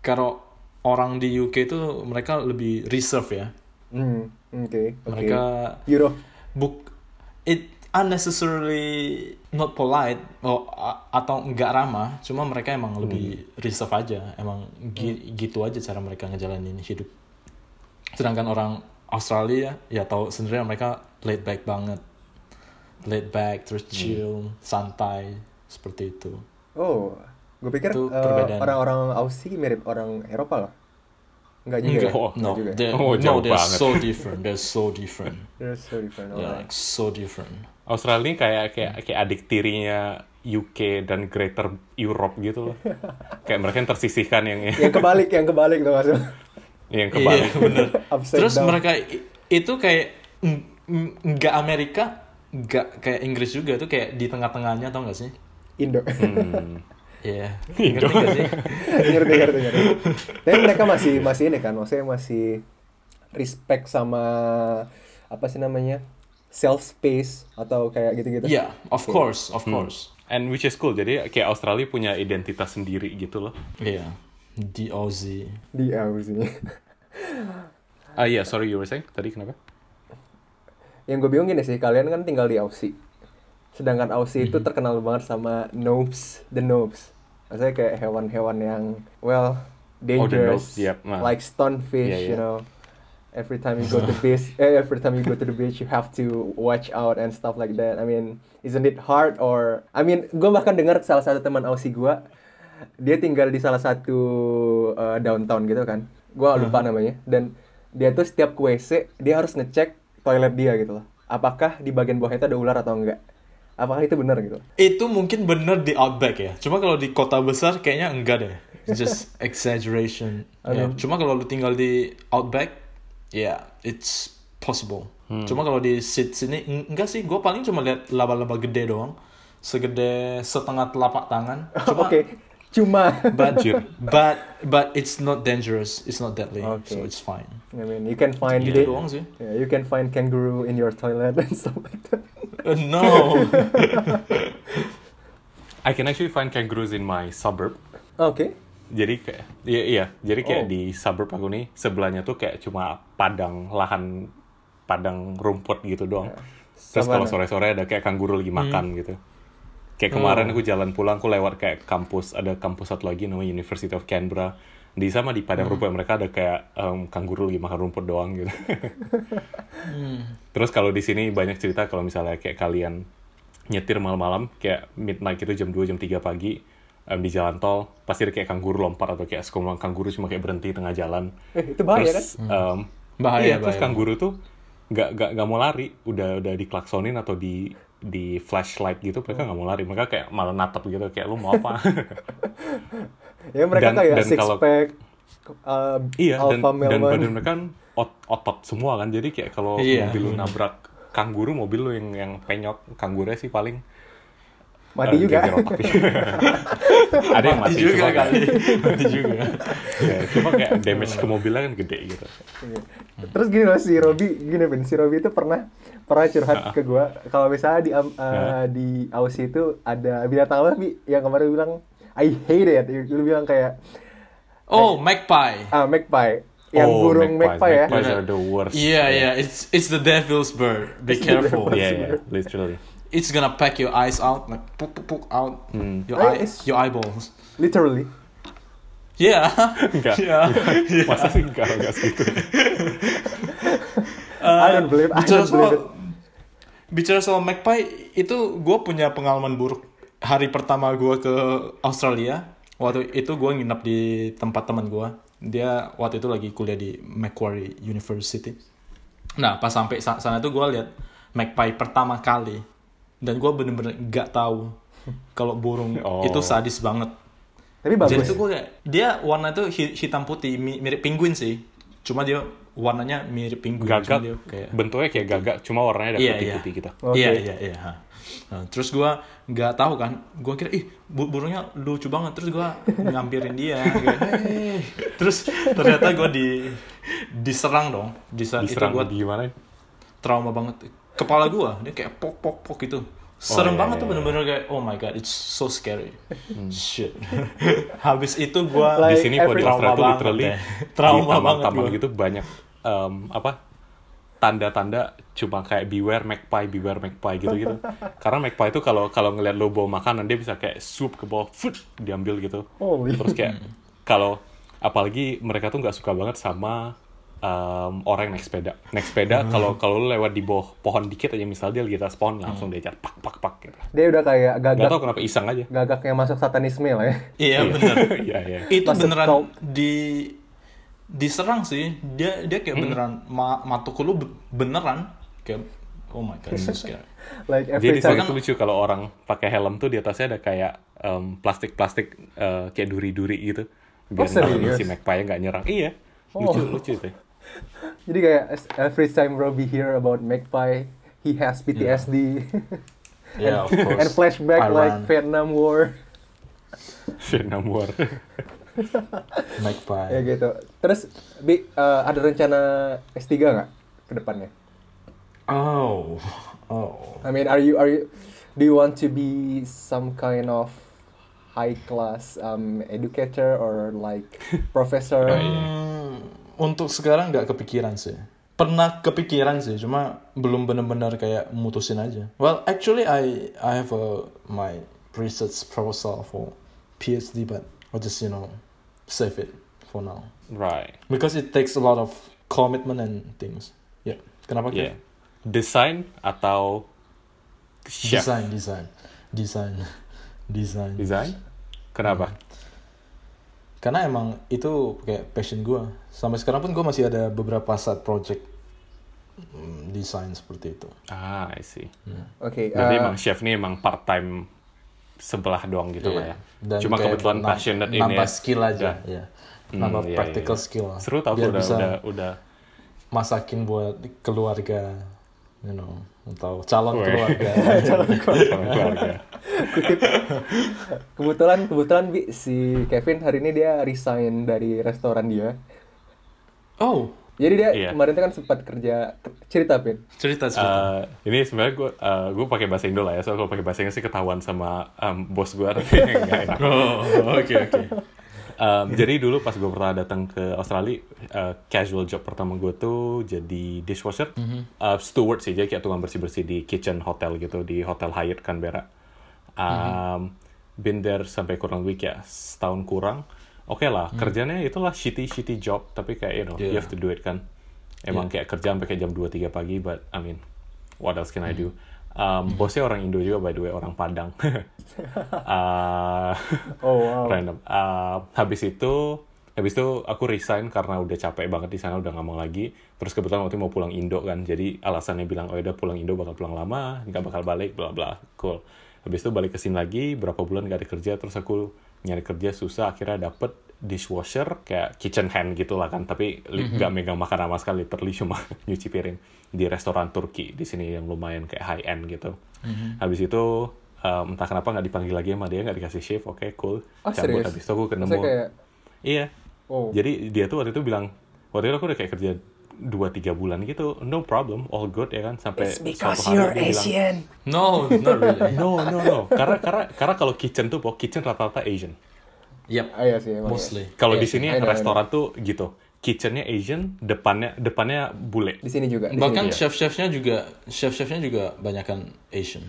Kalau orang di UK itu mereka lebih reserve ya. Hmm, okay, okay. Mereka Europe. book it unnecessarily not polite oh, atau enggak ramah cuma mereka emang lebih reserve aja emang gi- gitu aja cara mereka ngejalanin hidup. Sedangkan orang Australia ya tahu sendiri mereka laid back banget. Laid back terus chill santai seperti itu. Oh, gue pikir eh, orang-orang Aussie mirip orang Eropa loh. Enggak juga. enggak ya? Oh, no juga. they're, Oh, no jauh they're banget. so different they're so different *laughs* They're so different. yeah, alright. like so different Australia ini kayak kayak kayak adik tirinya UK dan Greater Europe gitu loh. *laughs* kayak mereka yang tersisihkan yang Yang kebalik, yang kebalik tuh maksud. yang kebalik. Iya, bener. *laughs* Terus down. mereka itu kayak nggak Amerika, nggak kayak Inggris juga tuh kayak di tengah-tengahnya tau gak sih? Indo. Hmm. Iya. Ngerti gak sih? ngerti, ngerti, ngerti. Tapi mereka masih masih ini kan, maksudnya masih respect sama apa sih namanya? self space atau kayak gitu-gitu. Iya, of course, of course. And which is cool. Jadi kayak Australia punya identitas sendiri gitu loh. Iya. Di Aussie. Di Aussie. Ah iya, sorry you were saying tadi kenapa? Yang gue bingung gini sih, kalian kan tinggal di Aussie. Sedangkan Aussie itu terkenal banget sama nobs, the nobs. Maksudnya kayak hewan-hewan yang well Oh, dangerous, nobs, yep, nah. like stonefish, Yeah, you yeah. know. Every time you go to beach, *laughs* eh, every time you go to the beach, you have to watch out and stuff like that. I mean, isn't it hard or? I mean, gue bahkan dengar salah satu teman Aussie gue, dia tinggal di salah satu uh, downtown gitu kan. Gue lupa namanya. Dan dia tuh setiap ke WC, dia harus ngecek toilet dia gitu loh. Apakah di bagian bawahnya itu ada ular atau enggak? Apakah itu benar gitu? Itu mungkin bener di Outback ya. Cuma kalau di kota besar kayaknya enggak deh. It's just *laughs* exaggeration. I Ya, mean- Cuma kalau lu tinggal di Outback, ya it's possible. Cuma kalau di sit sini en- enggak sih. Gue paling cuma lihat laba-laba gede doang, segede setengah telapak tangan. *laughs* Cuma, Oke, cuma. but Anjir. but but it's not dangerous. It's not deadly, Okay. so it's fine. I mean, you can find Gitu the- doang sih. Yeah, you can find kangaroo in your toilet and stuff like that. Uh, no. *laughs* I can actually find kangaroos in my suburb. Oke. Jadi kayak iya iya, jadi kayak Oh. di suburb aku nih sebelahnya tuh kayak cuma padang lahan padang rumput gitu doang. Terus kalau sore-sore ada kayak kanguru lagi makan gitu. Kayak kemarin aku jalan pulang aku lewat kayak kampus ada kampus satu lagi namanya University of Canberra. Di sama di padang rumput mereka ada kayak em, kanguru lagi makan rumput doang gitu. *laughs* Terus kalau di sini banyak cerita kalau misalnya kayak kalian nyetir malam-malam kayak midnight itu jam 2 jam 3 pagi em, di jalan tol pasti ada kayak kanguru lompat atau kayak sekumpulan kanguru cuma kayak berhenti tengah jalan. Eh, itu bahaya kan? terus em, Bahaya, iya, terus bahaya. kanguru tuh nggak nggak nggak mau lari, udah udah diklaksonin atau di di flashlight gitu mereka nggak mau lari, mereka kayak malah natap gitu kayak lu mau apa? *laughs* Ya mereka Dan- kayak dan six kalau- pack, uh, iya dan male dan badan mereka kan ot- otot semua kan, jadi kayak kalau Iya, mobil lu nabrak kanguru, mobil lu yang yang penyok, kanggurnya sih paling Mati juga. *laughs* ada yang mati, Mati juga cuma kali. *laughs* Mati juga. ya, cuma kayak damage ke mobilnya kan gede gitu. Iya. Terus gini loh si Robi, gini Ben, si Robi itu pernah pernah curhat ke gua kalau misalnya di am- uh, di Aussie itu ada binatang apa Bi yang kemarin bilang I hate it. Lu bilang kayak Oh, magpie. ah magpie. Yang Oh, burung magpie, magpies. ya. Magpies are the worst. Yeah, yeah. It's it's the devil's bird. Be It's careful. Yeah, yeah, literally. It's gonna pack your eyes out, like pook pook pook out your Ah, eye, it's- your eyeballs. Literally. Yeah. *laughs* *laughs* Enggak. yeah. Masa sih enggak, enggak segitu. *laughs* I don't believe I don't Bicara believe soal it. bicara soal Magpie itu gue punya pengalaman buruk hari pertama gue ke Australia waktu itu gue nginep di tempat teman gue dia waktu itu lagi kuliah di Macquarie University nah pas sampai sa- sana tuh gue lihat Magpie pertama kali dan gue bener-bener gak tahu kalau burung Oh. itu sadis banget Tapi bagus. jadi tuh gue kayak dia warna tuh hi- hitam putih mi- mirip penguin sih cuma dia warnanya mirip penguin Gagak, dia kayak bentuknya kayak gagak, cuma warnanya ada Iya, putih-putih iya. gitu. Oke. Iya iya iya. Nah, terus gua nggak tahu kan, gua kira ih bu- burungnya lucu banget, terus gua nyampirin dia, kayak, "Hey." terus ternyata gua di diserang dong, di saat itu Diserang gua di gimana? trauma banget, kepala gua dia kayak pok pok pok gitu, serem iya, banget tuh iya, bener-bener kayak oh my god, it's so scary, shit. *laughs* Habis itu gua Like, di sini kalau di every- Australia tuh Trauma literally banget deh. Trauma di taman-taman gitu banyak em, apa tanda-tanda cuma kayak beware magpie, beware magpie gitu-gitu. *laughs* Karena magpie itu kalau kalau ngeliat lo bawa makanan dia bisa kayak swoop ke bawah, foot diambil gitu. Holy. Terus kayak kalau apalagi mereka tuh nggak suka banget sama em, orang yang naik sepeda. Naik sepeda kalau kalau lo lewat di bawah pohon dikit aja misalnya dia lihat pohon langsung dia jar pak pak pak gitu. Dia udah kayak Gak gagak tau kenapa iseng aja. gagak yang masuk satanisme lah ya. *laughs* Iya bener. *laughs* Iya iya. itu Masuk beneran kau- di diserang sih dia dia kayak beneran ma matuku lu be- beneran kayak oh my god so scary *laughs* Like Jadi every time. tuh lucu kalau orang pakai helm tuh di atasnya ada kayak em, plastik-plastik eh, kayak duri-duri gitu. Biar Oh, si magpie nggak nyerang. Iya. Lucu Oh. lucu tuh. *laughs* Jadi kayak every time Robbie hear about Magpie, he has PTSD *laughs* yeah of course and flashback I like. Vietnam War. *laughs* Vietnam War. Magpie ya gitu. Terus Bi, eh, ada rencana S3 nggak ke depannya? oh oh I mean, are you are you do you want to be some kind of high class um, educator or like professor? Oh, iya. Hmm, untuk sekarang nggak kepikiran sih pernah kepikiran sih cuma belum benar-benar kayak mutusin aja well actually I I have a my research proposal for PhD but I just you know save it for now Right. because it takes a lot of commitment and things ya kenapa Yeah. Desain atau chef? design design design *laughs* design Desain? Kenapa? Karena emang itu kayak passion gue sampai sekarang pun gue masih ada beberapa side project mm, desain seperti itu Ah, I see. Oke. Berarti eh, emang chef ini emang part time sebelah doang gitu lah ya. Iya. Dan Cuma kebetulan passionate ini nambah ya. skill aja ya Hmm, nambah iya, practical iya. skill lah. Seru tau biar udah, bisa udah udah masakin buat keluarga you know atau calon Weh. keluarga *laughs* calon keluarga. kutip kebetulan kebetulan Bi, si Kevin hari ini dia resign dari restoran dia. oh Jadi dia Iya. kemarin tuh kan sempat kerja cerita Pin. cerita cerita Eh, ini sebenarnya gue gue pakai bahasa Indo lah ya. Soalnya kalau pakai bahasa Inggris sih ketahuan sama em, bos gue tapi *laughs* oh oke oke Um, jadi dulu pas gue pernah datang ke Australia, uh, casual job pertama gue tuh jadi dishwasher, Uh, steward sih, jadi kayak tukang bersih-bersih di kitchen hotel gitu, di Hotel Hyatt Canberra. Um, Been there sampai kurang lebih kayak setahun kurang. Oke lah, kerjanya itulah shitty-shitty job, tapi kayak you know, you Yeah. have to do it kan. Emang kayak kerja sampai kayak jam 2-3 pagi, but I mean, what else can I do? Um, Bosnya orang Indo juga by the way, orang Padang. *laughs* Uh, Oh wow. random. Uh, habis itu, habis itu aku resign karena udah capek banget di sana, udah nggak mau lagi. Terus kebetulan waktu itu mau pulang Indo kan, jadi alasannya bilang oh udah pulang Indo bakal pulang lama, nggak bakal balik, bla bla. Cool. Habis itu balik ke sini lagi, berapa bulan gak ada kerja, terus aku nyari kerja susah, akhirnya dapet dishwasher kayak kitchen hand gitu lah kan, tapi li- nggak megang makan sama sekali, literally cuma *laughs* nyuci piring di restoran Turki di sini yang lumayan kayak high end gitu. Habis itu um, entah kenapa nggak dipanggil lagi sama dia, nggak dikasih shift, oke cool. Oh, Cabut serius? habis itu aku ketemu. Kayak Iya. oh. Jadi dia tuh waktu itu bilang, waktu itu aku udah kayak kerja 2-3 bulan gitu, no problem, all good ya kan, sampai suatu hari dia bilang, no not really *laughs* no no no, karena karena karena kalau kitchen tuh, pok kitchen rata-rata Asian. yep Ah, iya sih emang. mostly Kalau Iya di sih, sini restoran tuh gitu, kitchennya Asian, depannya depannya bule. Di sini juga. di bahkan sini. Iya. chef-chefnya juga chef-chefnya juga banyakan Asian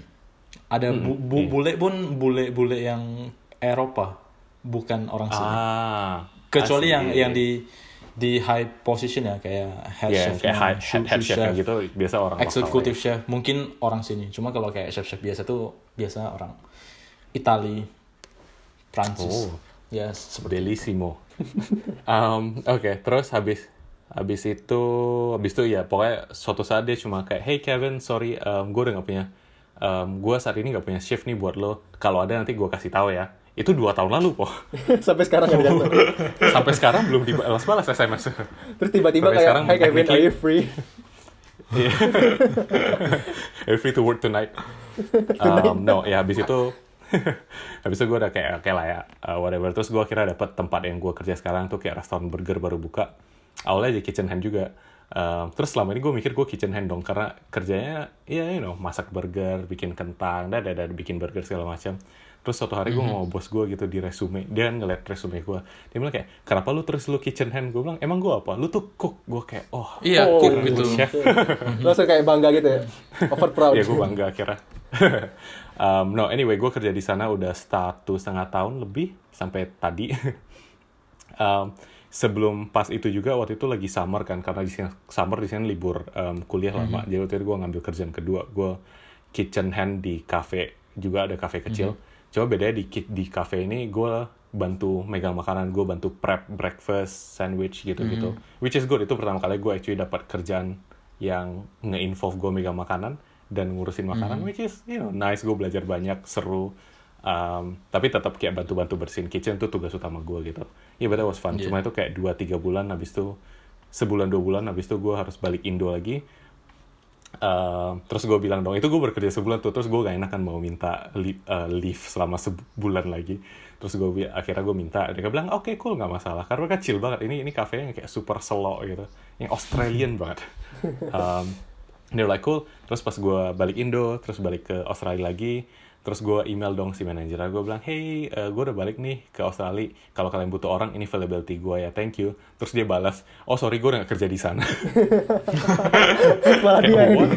ada Hmm, bu- bu- iya. bule pun bule-bule yang Eropa bukan orang sini Ah. kecuali I see, yang iya, yang di di high position ya kayak head ya chef, kayak high, head, head chef, gitu biasa orang lokal executive chef mungkin orang sini cuma kalau kayak chef chef biasa tuh biasa orang Itali Prancis Oh. Ya seperti Bellissimo. *laughs* um, Oke, terus habis habis itu habis itu ya pokoknya suatu saat dia cuma kayak hey Kevin sorry um, gue udah gak punya um, gue saat ini gak punya shift nih buat lo kalau ada nanti gue kasih tahu ya itu dua tahun lalu po *laughs* Sampai sekarang diatur. *laughs* sampai sekarang belum dibalas-balas SMS Terus tiba-tiba kayak, sekarang Hey Kevin, are you free? Are you free to work tonight? Um, no, ya habis itu *laughs* habis itu gue udah kayak oke lah ya uh, whatever. Terus gue kira dapet tempat yang gue kerja sekarang tuh kayak restoran burger baru buka. Awalnya jadi kitchen hand juga. Um, terus selama ini gue mikir gue kitchen hand dong karena kerjanya ya you know masak burger bikin kentang dan dan bikin burger segala macam. Terus suatu hari gue ngomong bos gue gitu di resume dia kan ngeliat resume gue dia bilang kayak kenapa lu terus lu kitchen hand? Gue bilang emang gue apa? Lu tuh cook. Gue kayak oh iya Oh, cook gitu. chef Langsung kayak bangga gitu ya. *laughs* Over proud. ya gue bangga akhirnya *laughs* um, no anyway gue kerja di sana udah satu setengah tahun lebih sampai tadi. *laughs* Um, sebelum pas itu juga waktu itu lagi summer kan karena di sini summer di sini libur um, kuliah lama. Jadi waktu itu gue ngambil kerjaan kedua. Gue kitchen hand di cafe juga ada cafe kecil. Coba bedanya di di cafe ini gue bantu megang makanan gue bantu prep breakfast sandwich gitu gitu which is good. Itu pertama kali gue actually dapat kerjaan yang nge-involve gue megang makanan dan ngurusin makanan which is you know nice gue belajar banyak seru Um, tapi tetap kayak bantu-bantu bersihin kitchen itu tugas utama gue gitu. Iya, yeah, but that was fun. Cuma itu kayak 2-3 bulan, habis itu sebulan dua bulan, habis itu gue harus balik Indo lagi. Um, terus gue bilang dong, itu gue bekerja sebulan tuh, terus gue gak enak kan mau minta li- uh, leave selama sebulan lagi. Terus gue akhirnya gue minta, dia bilang oke cool nggak masalah, karena kecil banget. Ini ini cafe yang kayak super slow gitu, yang Australian banget. *laughs* Um, they're like cool. Terus pas gue balik Indo, terus balik ke Australia lagi, terus gue email dong si manajer gue bilang hey eh, gue udah balik nih ke Australia. Kalau kalian butuh orang ini availability gue ya thank you. Terus dia balas oh sorry gue udah gak kerja di sana. Malah dia "What?"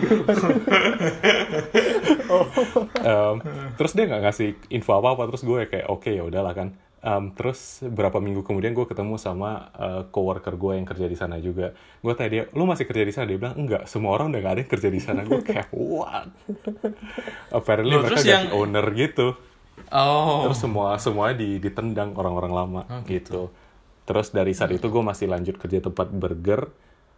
Em, *laughs* terus dia nggak ngasih info apa apa terus gue kayak oke ya udahlah kan Em, terus berapa minggu kemudian gue ketemu sama eh, coworker gue yang kerja di sana juga. Gue tanya dia lu masih kerja di sana? Dia bilang enggak semua orang udah gak ada yang kerja di sana. Gue kayak what? Apparently Loh, mereka ganti yang- owner gitu. Oh. Terus semua semuanya di, ditendang orang-orang lama gitu. Terus dari saat itu gue masih lanjut kerja tempat burger.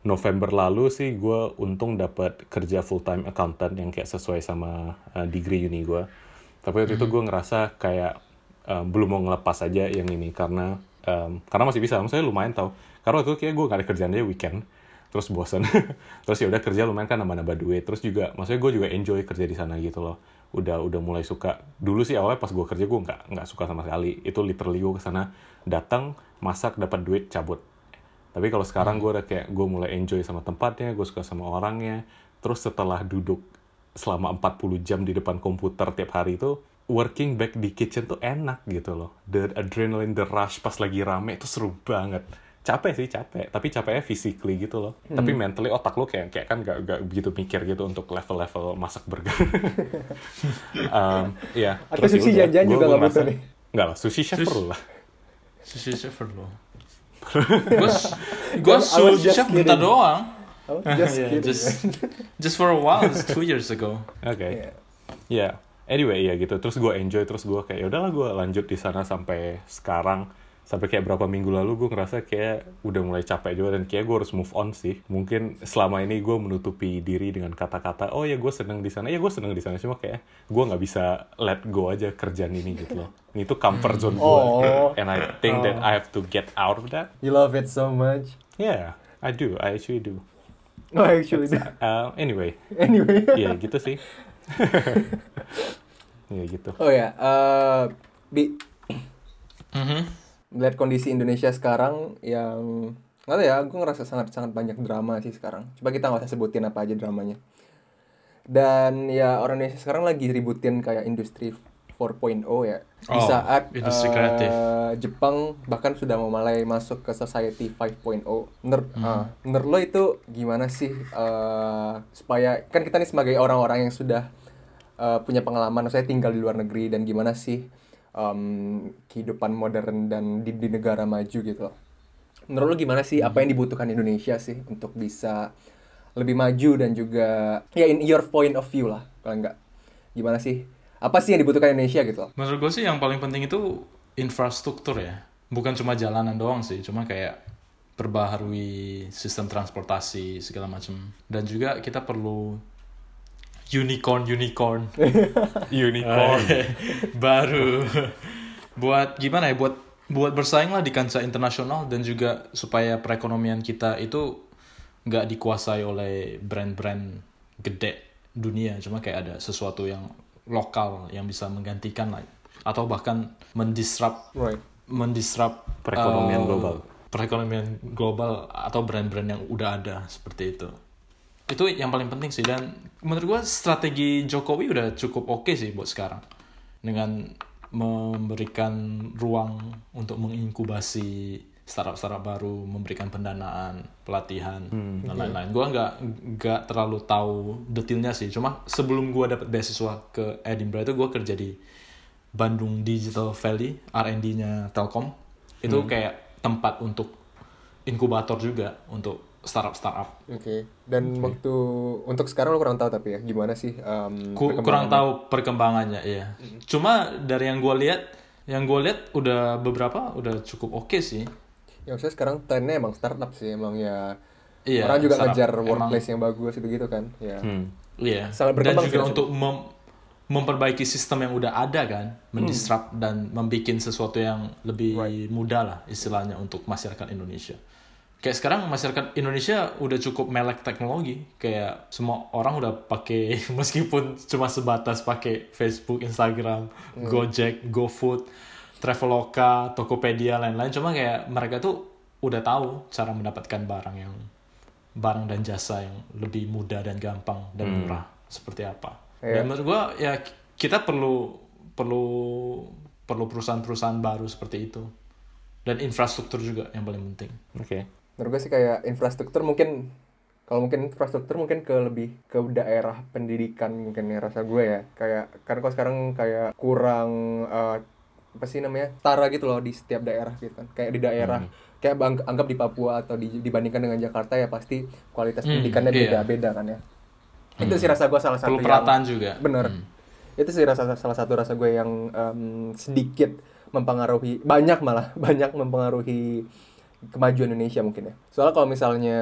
November lalu sih gue untung dapat kerja full time accountant yang kayak sesuai sama uh, degree uni gue. Tapi waktu itu gue ngerasa kayak um, belum mau ngelepas aja yang ini karena um, karena masih bisa. Maksudnya lumayan tau. Karena waktu itu kayak gue gak ada kerjaan aja weekend. Terus bosan. *laughs* Terus ya udah kerja lumayan kan nambah-nambah duit. Terus juga maksudnya gue juga enjoy kerja di sana gitu loh udah udah mulai suka dulu sih awalnya pas gue kerja gue nggak nggak suka sama sekali itu literally gue ke sana datang masak dapat duit cabut tapi kalau sekarang gue udah kayak gue mulai enjoy sama tempatnya gue suka sama orangnya terus setelah duduk selama 40 jam di depan komputer tiap hari itu working back di kitchen tuh enak gitu loh. The adrenaline the rush pas lagi rame itu seru banget. Capek sih capek. Tapi capeknya physically gitu loh. Tapi mentally otak lo kayak kayak kan gak, gak begitu mikir gitu untuk level-level masak burger. *laughs* Um, ya Atau sushi yaudah, jajan gua- juga nggak butuh nih? nggak lah sushi chef Sushi- perlu lah. Sushi chef perlu. *laughs* Gue sushi just chef bentar doang. Oh, just *laughs* Yeah, just just for a while it's two years ago. Oke Iya. ya anyway ya gitu. Terus gue enjoy terus gue kayak ya udahlah gue lanjut di sana sampai sekarang. Sampai kayak berapa minggu lalu gue ngerasa kayak udah mulai capek juga dan kayak gue harus move on sih. Mungkin selama ini gue menutupi diri dengan kata-kata oh ya gue seneng di sana. Ya gue seneng di sana cuma kayak gue nggak bisa let go aja kerjaan ini gitu loh. Ini tuh comfort zone gue Oh. and I think that I have to get out of that. You love it so much. yeah I do. I actually do. Oh, actually. Uh, anyway. Anyway. ya gitu sih *laughs* ya gitu Oh ya, eh Bi, Mhm. melihat kondisi Indonesia sekarang yang nggak tahu ya, aku ngerasa sangat sangat banyak drama sih sekarang. Coba kita nggak usah sebutin apa aja dramanya. Dan ya orang Indonesia sekarang lagi ributin kayak industri 4.0 ya. Di Oh, saat industri eh, kreatif. Jepang bahkan sudah mau mulai masuk ke society 5.0. Menurut Hmm. ah, menurut lo itu gimana sih eh, supaya kan kita nih sebagai orang-orang yang sudah eh, punya pengalaman saya tinggal di luar negeri dan gimana sih em, kehidupan modern dan di, di negara maju gitu loh. menurut lu gimana sih apa yang dibutuhkan Indonesia sih untuk bisa lebih maju dan juga ya in your point of view lah kalau enggak gimana sih apa sih yang dibutuhkan Indonesia gitu loh Menurut gue sih yang paling penting itu infrastruktur ya. Bukan cuma jalanan doang sih, cuma kayak perbaharui sistem transportasi segala macam. Dan juga kita perlu unicorn unicorn. *laughs* Unicorn. baru. Buat gimana ya? Buat buat bersaing lah di kancah internasional dan juga supaya perekonomian kita itu nggak dikuasai oleh brand-brand gede dunia. Cuma kayak ada sesuatu yang lokal yang bisa menggantikan lah. Atau bahkan mendisrupt right. mendisrupt Perekonomian uh, global. perekonomian global atau brand-brand yang udah ada seperti itu itu yang paling penting sih dan menurut gua strategi Jokowi udah cukup oke sih buat sekarang dengan memberikan ruang untuk menginkubasi startup-startup baru, memberikan pendanaan, pelatihan, dan lain-lain. Gua nggak nggak terlalu tahu detailnya sih. Cuma sebelum gua dapat beasiswa ke Edinburgh itu gua kerja di Bandung Digital Valley, R&D-nya Telkom. Itu kayak tempat untuk inkubator juga untuk startup-startup. oke dan waktu untuk sekarang lu kurang tahu tapi ya gimana sih um, Ku- kurang tahu perkembangannya iya. Cuma dari yang gue lihat yang gue lihat udah beberapa udah cukup oke sih. Ya maksudnya sekarang trennya emang startup sih emang ya Iya, orang juga startup. ngejar Emang- workplace yang bagus itu gitu kan ya. Hmm. iya. Sangat dan berkembang juga sih, untuk mem- memperbaiki sistem yang udah ada kan mendisrupt dan membuat sesuatu yang lebih mudah lah istilahnya untuk masyarakat Indonesia kayak sekarang masyarakat Indonesia udah cukup melek teknologi. Kayak semua orang udah pakai *laughs* meskipun cuma sebatas pakai Facebook Instagram Gojek GoFood Traveloka Tokopedia lain-lain. Cuma kayak mereka tuh udah tahu cara mendapatkan barang yang barang dan jasa yang lebih mudah dan gampang dan murah. Seperti apa. Iya. dan menurut gua ya kita perlu perlu perlu perusahaan-perusahaan baru seperti itu. Dan infrastruktur juga yang paling penting. Oke. Menurut gue sih kayak infrastruktur mungkin kalau mungkin infrastruktur mungkin ke lebih ke daerah pendidikan mungkin ya rasa gue ya. Kayak karena kalau sekarang kayak kurang eh, apa sih namanya tara gitu loh di setiap daerah gitu kan. Kayak di daerah kayak bang- anggap di Papua atau di- dibandingkan dengan Jakarta ya pasti kualitas Hmm, pendidikannya iya. beda-beda kan ya. Itu sih rasa gue salah satu perlu yang- juga. bener. Hmm. itu sih rasa salah satu rasa gue yang em, sedikit mempengaruhi banyak malah *laughs* banyak mempengaruhi kemajuan Indonesia mungkin ya. Soalnya kalau misalnya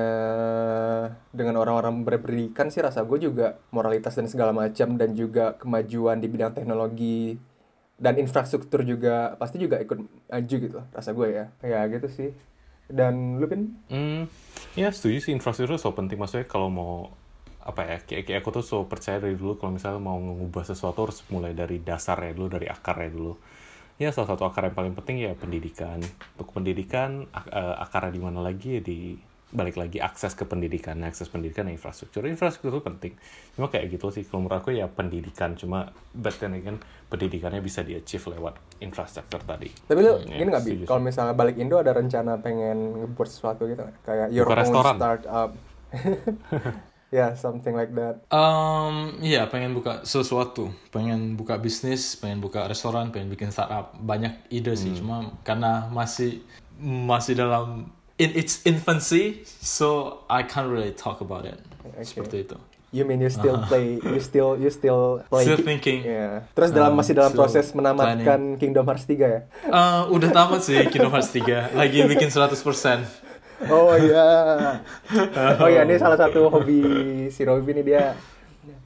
dengan orang-orang berpendidikan sih rasa gue juga moralitas dan segala macam dan juga kemajuan di bidang teknologi dan infrastruktur juga pasti juga ikut maju gitu rasa gue ya. Ya gitu sih. Dan lu kan Hmm, ya setuju sih infrastruktur so penting. Maksudnya kalau mau apa ya kayak, kayak aku tuh so percaya dari dulu kalau misalnya mau mengubah sesuatu harus mulai dari dasarnya dulu dari akarnya dulu ya salah satu akar yang paling penting ya pendidikan. Untuk pendidikan ak- eh, akarnya di mana lagi? Ya di balik lagi akses ke pendidikan. Akses pendidikan dan infrastruktur. Infrastruktur itu penting. Cuma kayak gitu sih kalau menurut aku ya pendidikan. Cuma but then again pendidikannya bisa di achieve lewat infrastruktur tadi. Tapi lu Hmm, gini ya, nggak bi? setuju kalau misalnya balik Indo ada rencana pengen ngebuat sesuatu gitu kayak your Buka own restoran. startup *laughs* ya something like that Um, iya pengen buka sesuatu, pengen buka bisnis, pengen buka restoran, pengen bikin startup. Banyak ide sih, cuma karena masih masih dalam in its infancy, so I can't really talk about it. Okay. Seperti itu. You mean you still play, you still you still play. Still thinking. Yeah. Terus dalam Um, masih dalam still proses menamatkan Kingdom Hearts 3 ya? Eh, udah tamat sih Kingdom Hearts 3, lagi bikin 100%. Oh iya. *laughs* Oh iya, ini salah satu hobi si Robby nih dia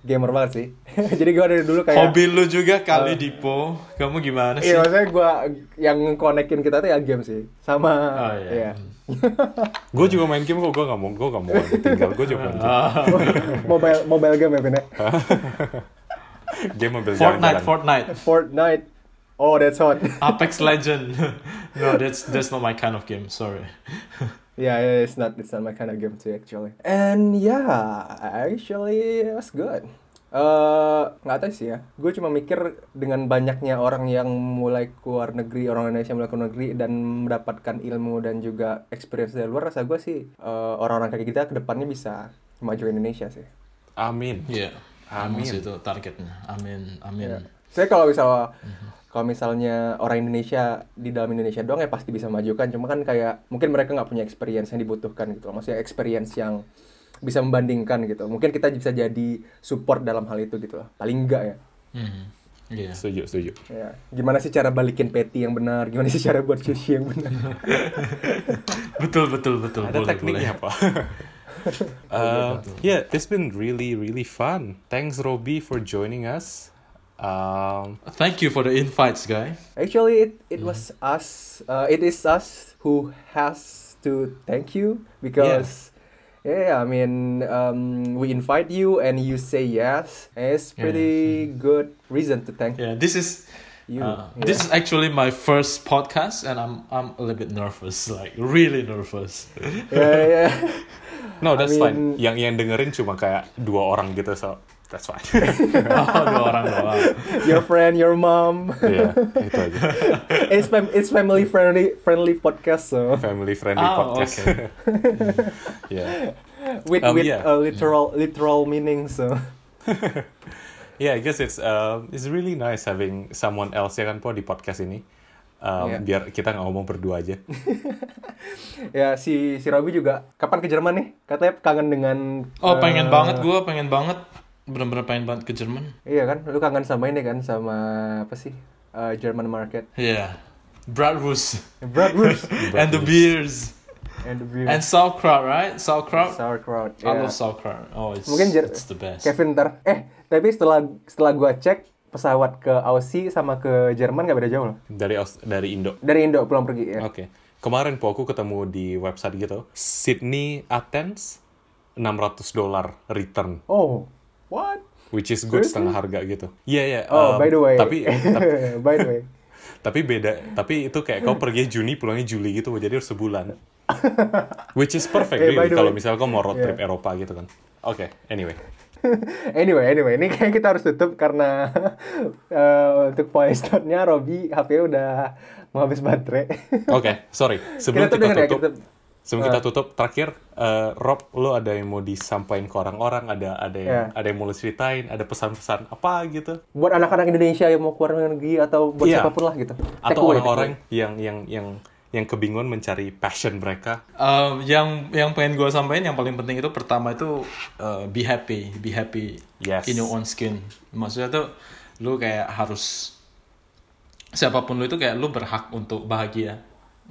gamer banget sih. *laughs* Jadi gua dari dulu kayak Hobi lu juga kali Dipo, kamu gimana sih? Iya, maksudnya gua yang konekin kita tuh ya game sih. Sama Oh, iya. iya. gue juga main game kok gue gak mau gue gak mau tinggal gue juga main game Ah, *laughs* mobile mobile game ya, Vin ya? game ambil Fortnite, jalan-jalan. Fortnite, Fortnite. Oh, that's hot. Apex Legend. no, that's that's not my kind of game. Sorry. Yeah, yeah, it's not it's not my kind of game too actually. And yeah, actually it was good. Eh, nggak tahu sih ya. Gue cuma mikir dengan banyaknya orang yang mulai keluar negeri, orang Indonesia mulai keluar negeri dan mendapatkan ilmu dan juga experience dari luar, rasa gue sih eh, orang-orang kayak kita ke depannya bisa maju Indonesia sih. amin Iya. Amin. Amin. itu targetnya. Amin. Amin. Saya kalau misalnya kalau misalnya orang Indonesia di dalam Indonesia doang ya pasti bisa majukan cuma kan kayak mungkin mereka nggak punya experience yang dibutuhkan gitu loh. maksudnya experience yang bisa membandingkan gitu mungkin kita bisa jadi support dalam hal itu gitu loh paling enggak ya Hmm. Iya. Setuju, setuju. ya gimana sih cara balikin patty yang benar gimana sih cara buat sushi yang benar *laughs* Betul betul betul. Ada boleh, tekniknya, Pak. *laughs* Uh, yeah, it's been really, really fun. Thanks, Robbie, for joining us. Um. Thank you for the invites, guy. Actually, it it was us. Uh, it is us who has to thank you because, yeah, I mean, um, we invite you and you say yes. And it's pretty good reason to thank Yeah, this is you. uh, yeah. this is actually my first podcast, and I'm I'm a little bit nervous, like really nervous. yeah, yeah. no, that's I fine. Yang yang dengerin cuma kayak dua orang gitu, so that's fine. oh, *laughs* dua orang doang. your friend, your mom. Iya, itu aja. *laughs* it's fam it's family friendly friendly podcast so Family friendly Ah, podcast. okay. *laughs* yeah. with Um, with yeah. a literal literal meaning so. Yeah, I guess it's uh, it's really nice having someone else ya kan po di podcast ini. Um, Iya. Biar kita nggak ngomong berdua aja. ya si si Robi juga kapan ke Jerman nih? Katanya kangen dengan Oh, pengen eh, banget gue, pengen banget, bener-bener pengen banget ke Jerman. Iya kan, lu kangen sama ini kan sama apa sih? Eh, German market. Yeah, bratwurst Bratwurst *laughs* and the beers and the beer. and sauerkraut, right? Sauerkraut. sauerkraut. I ya. love sauerkraut. Oh, it's Mungkin Jer- it's the best. Kevin ntar. Eh, tapi setelah setelah gua cek pesawat ke Aussie sama ke Jerman gak beda jauh loh. Dari Aus- dari Indo. Dari Indo pulang pergi ya. Oke. Kemarin po aku ketemu di website gitu. Sydney Athens 600 dolar return. Oh, what? Which is good Seriously? setengah harga gitu. Iya, iya. Oh, um, by the way. Tapi, *laughs* tapi, by the way. *laughs* tapi beda. Tapi itu kayak kau pergi Juni, pulangnya Juli gitu. Jadi harus sebulan. *laughs* Which is perfect by really. Kalau misalnya kau mau road Yeah. trip Eropa gitu kan. Oke, anyway. anyway, anyway, ini kayak kita harus tutup karena eh, untuk voice note-nya Robi HP udah mau habis baterai. Oke, sorry. Sebelum Kita kita, tutup ya, tutup, sebelum kita tutup, terakhir, eh, Rob, lo ada yang mau disampaikan ke orang-orang? Ada ada yang Yeah. ada yang mau lo ceritain? Ada pesan-pesan apa gitu? buat anak-anak Indonesia yang mau keluar negeri atau buat Iya. siapa pun lah gitu. Take Atau orang-orang yang yang yang yang kebingungan mencari passion mereka? Um, yang yang pengen gue sampaikan yang paling penting itu pertama itu uh, be happy, be happy Yes. in your own skin. Maksudnya tuh lu kayak harus siapa pun lu itu kayak lu berhak untuk bahagia.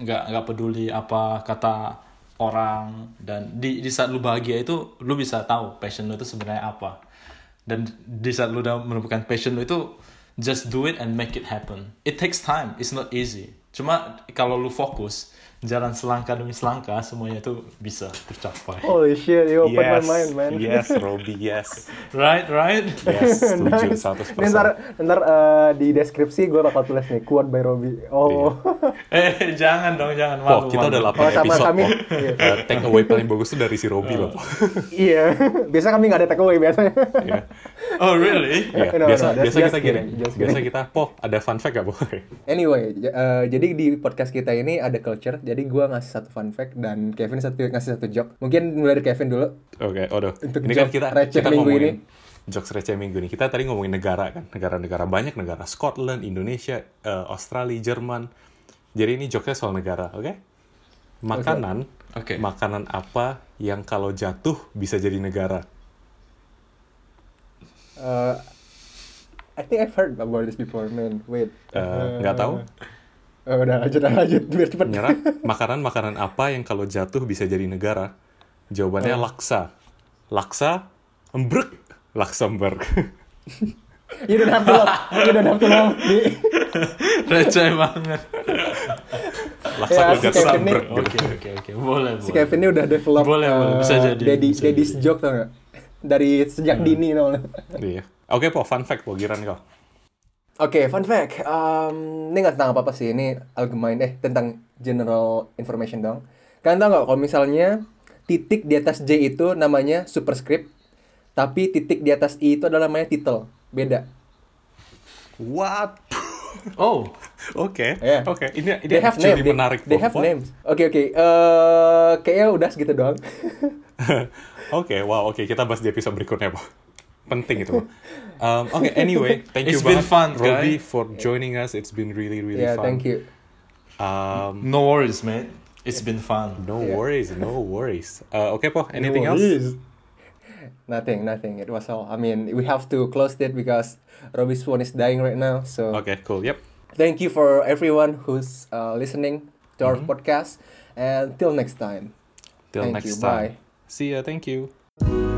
Nggak nggak peduli apa kata orang dan di di saat lu bahagia itu lu bisa tahu passion lu itu sebenarnya apa. Dan di saat lu udah menemukan passion lu itu just do it and make it happen. It takes time. It's not easy. Cuma kalau lu fokus jalan selangkah demi selangkah semuanya itu bisa tercapai. Holy shit, you open my mind, man. yes, *laughs* Robi, yes, Right, right. yes, setuju Nice. 100%. Ini ntar, ntar eh, di deskripsi gue bakal tulis nih quote by Robi. Oh, *laughs* Eh, jangan dong, jangan malu. kita malu. udah 8 Oh, sama episode, kami. Po. Iya. Eh, take away paling bagus tuh dari si Robi loh, Po. *laughs* iya. Biasa kami nggak ada take away biasanya. Iya. Oh, really? Iya, No, no, biasa that's biasa kita gini. Biasa kita, Po, ada fun fact gak, Po? Anyway, eh, jadi di podcast kita ini ada culture. Jadi gue ngasih satu fun fact dan Kevin satu ngasih satu joke. Mungkin mulai dari Kevin dulu. Oke, aduh. Untuk Ini kan joke kita receh kita minggu ngomongin ini. jokes receh minggu ini. Kita tadi ngomongin negara kan, negara-negara banyak negara, Scotland, Indonesia, eh, Australia, Jerman. Jadi ini jokesnya soal negara, oke? Makanan, Oke. makanan apa yang kalau jatuh bisa jadi negara? Eh, I think I've heard about this before, man. Wait. Eh, nggak tahu? Eh, udah lanjut, udah lanjut. Biar cepet. Nyerah. Makanan-makanan apa yang kalau jatuh bisa jadi negara? Jawabannya laksa. Laksa, embrek, Luxembourg. *laughs* You don't have to laugh. You don't have to laugh. Di- Receh banget. Laksa Ya, si Kevin. Oke, oke, oke. Boleh, si boleh. Kevin ini udah develop Boleh, boleh. Bisa jadi, daddy, bisa daddy's jadi. joke tau gak? Dari sejak dini no. Iya. Oke, Po, fun fact, Po, giran kau. Oke, fun fact. Um, ini nggak tentang apa-apa sih. Ini algemein eh tentang general information dong. Kalian tahu nggak kalau misalnya titik di atas J itu namanya superscript, tapi titik di atas I itu adalah namanya title. Beda. What? Oh, *laughs* Oke, Yeah. oke. Ini ini They have name. They, menarik. they Po. have What? names. Oke oke. Eh, kayaknya udah segitu doang. *laughs* Oke, wow, oke. Kita bahas di episode berikutnya, Po. Penting itu. Um, Oke, anyway, *laughs* thank you It's been fun, Robbie, guys. for joining us. It's been really, really yeah, fun. thank you. Um, No worries, mate. It's been fun. no Yeah. worries, no worries. Uh, Oke, po, anything else? Nothing, nothing. It was all. I mean, we have to close it because Robbie's phone is dying right now. So Okay, cool. Yep. thank you for everyone who's uh, listening to our Mm-hmm. podcast. And till next time. Till Thank next you. time. Bye. See ya. Thank you.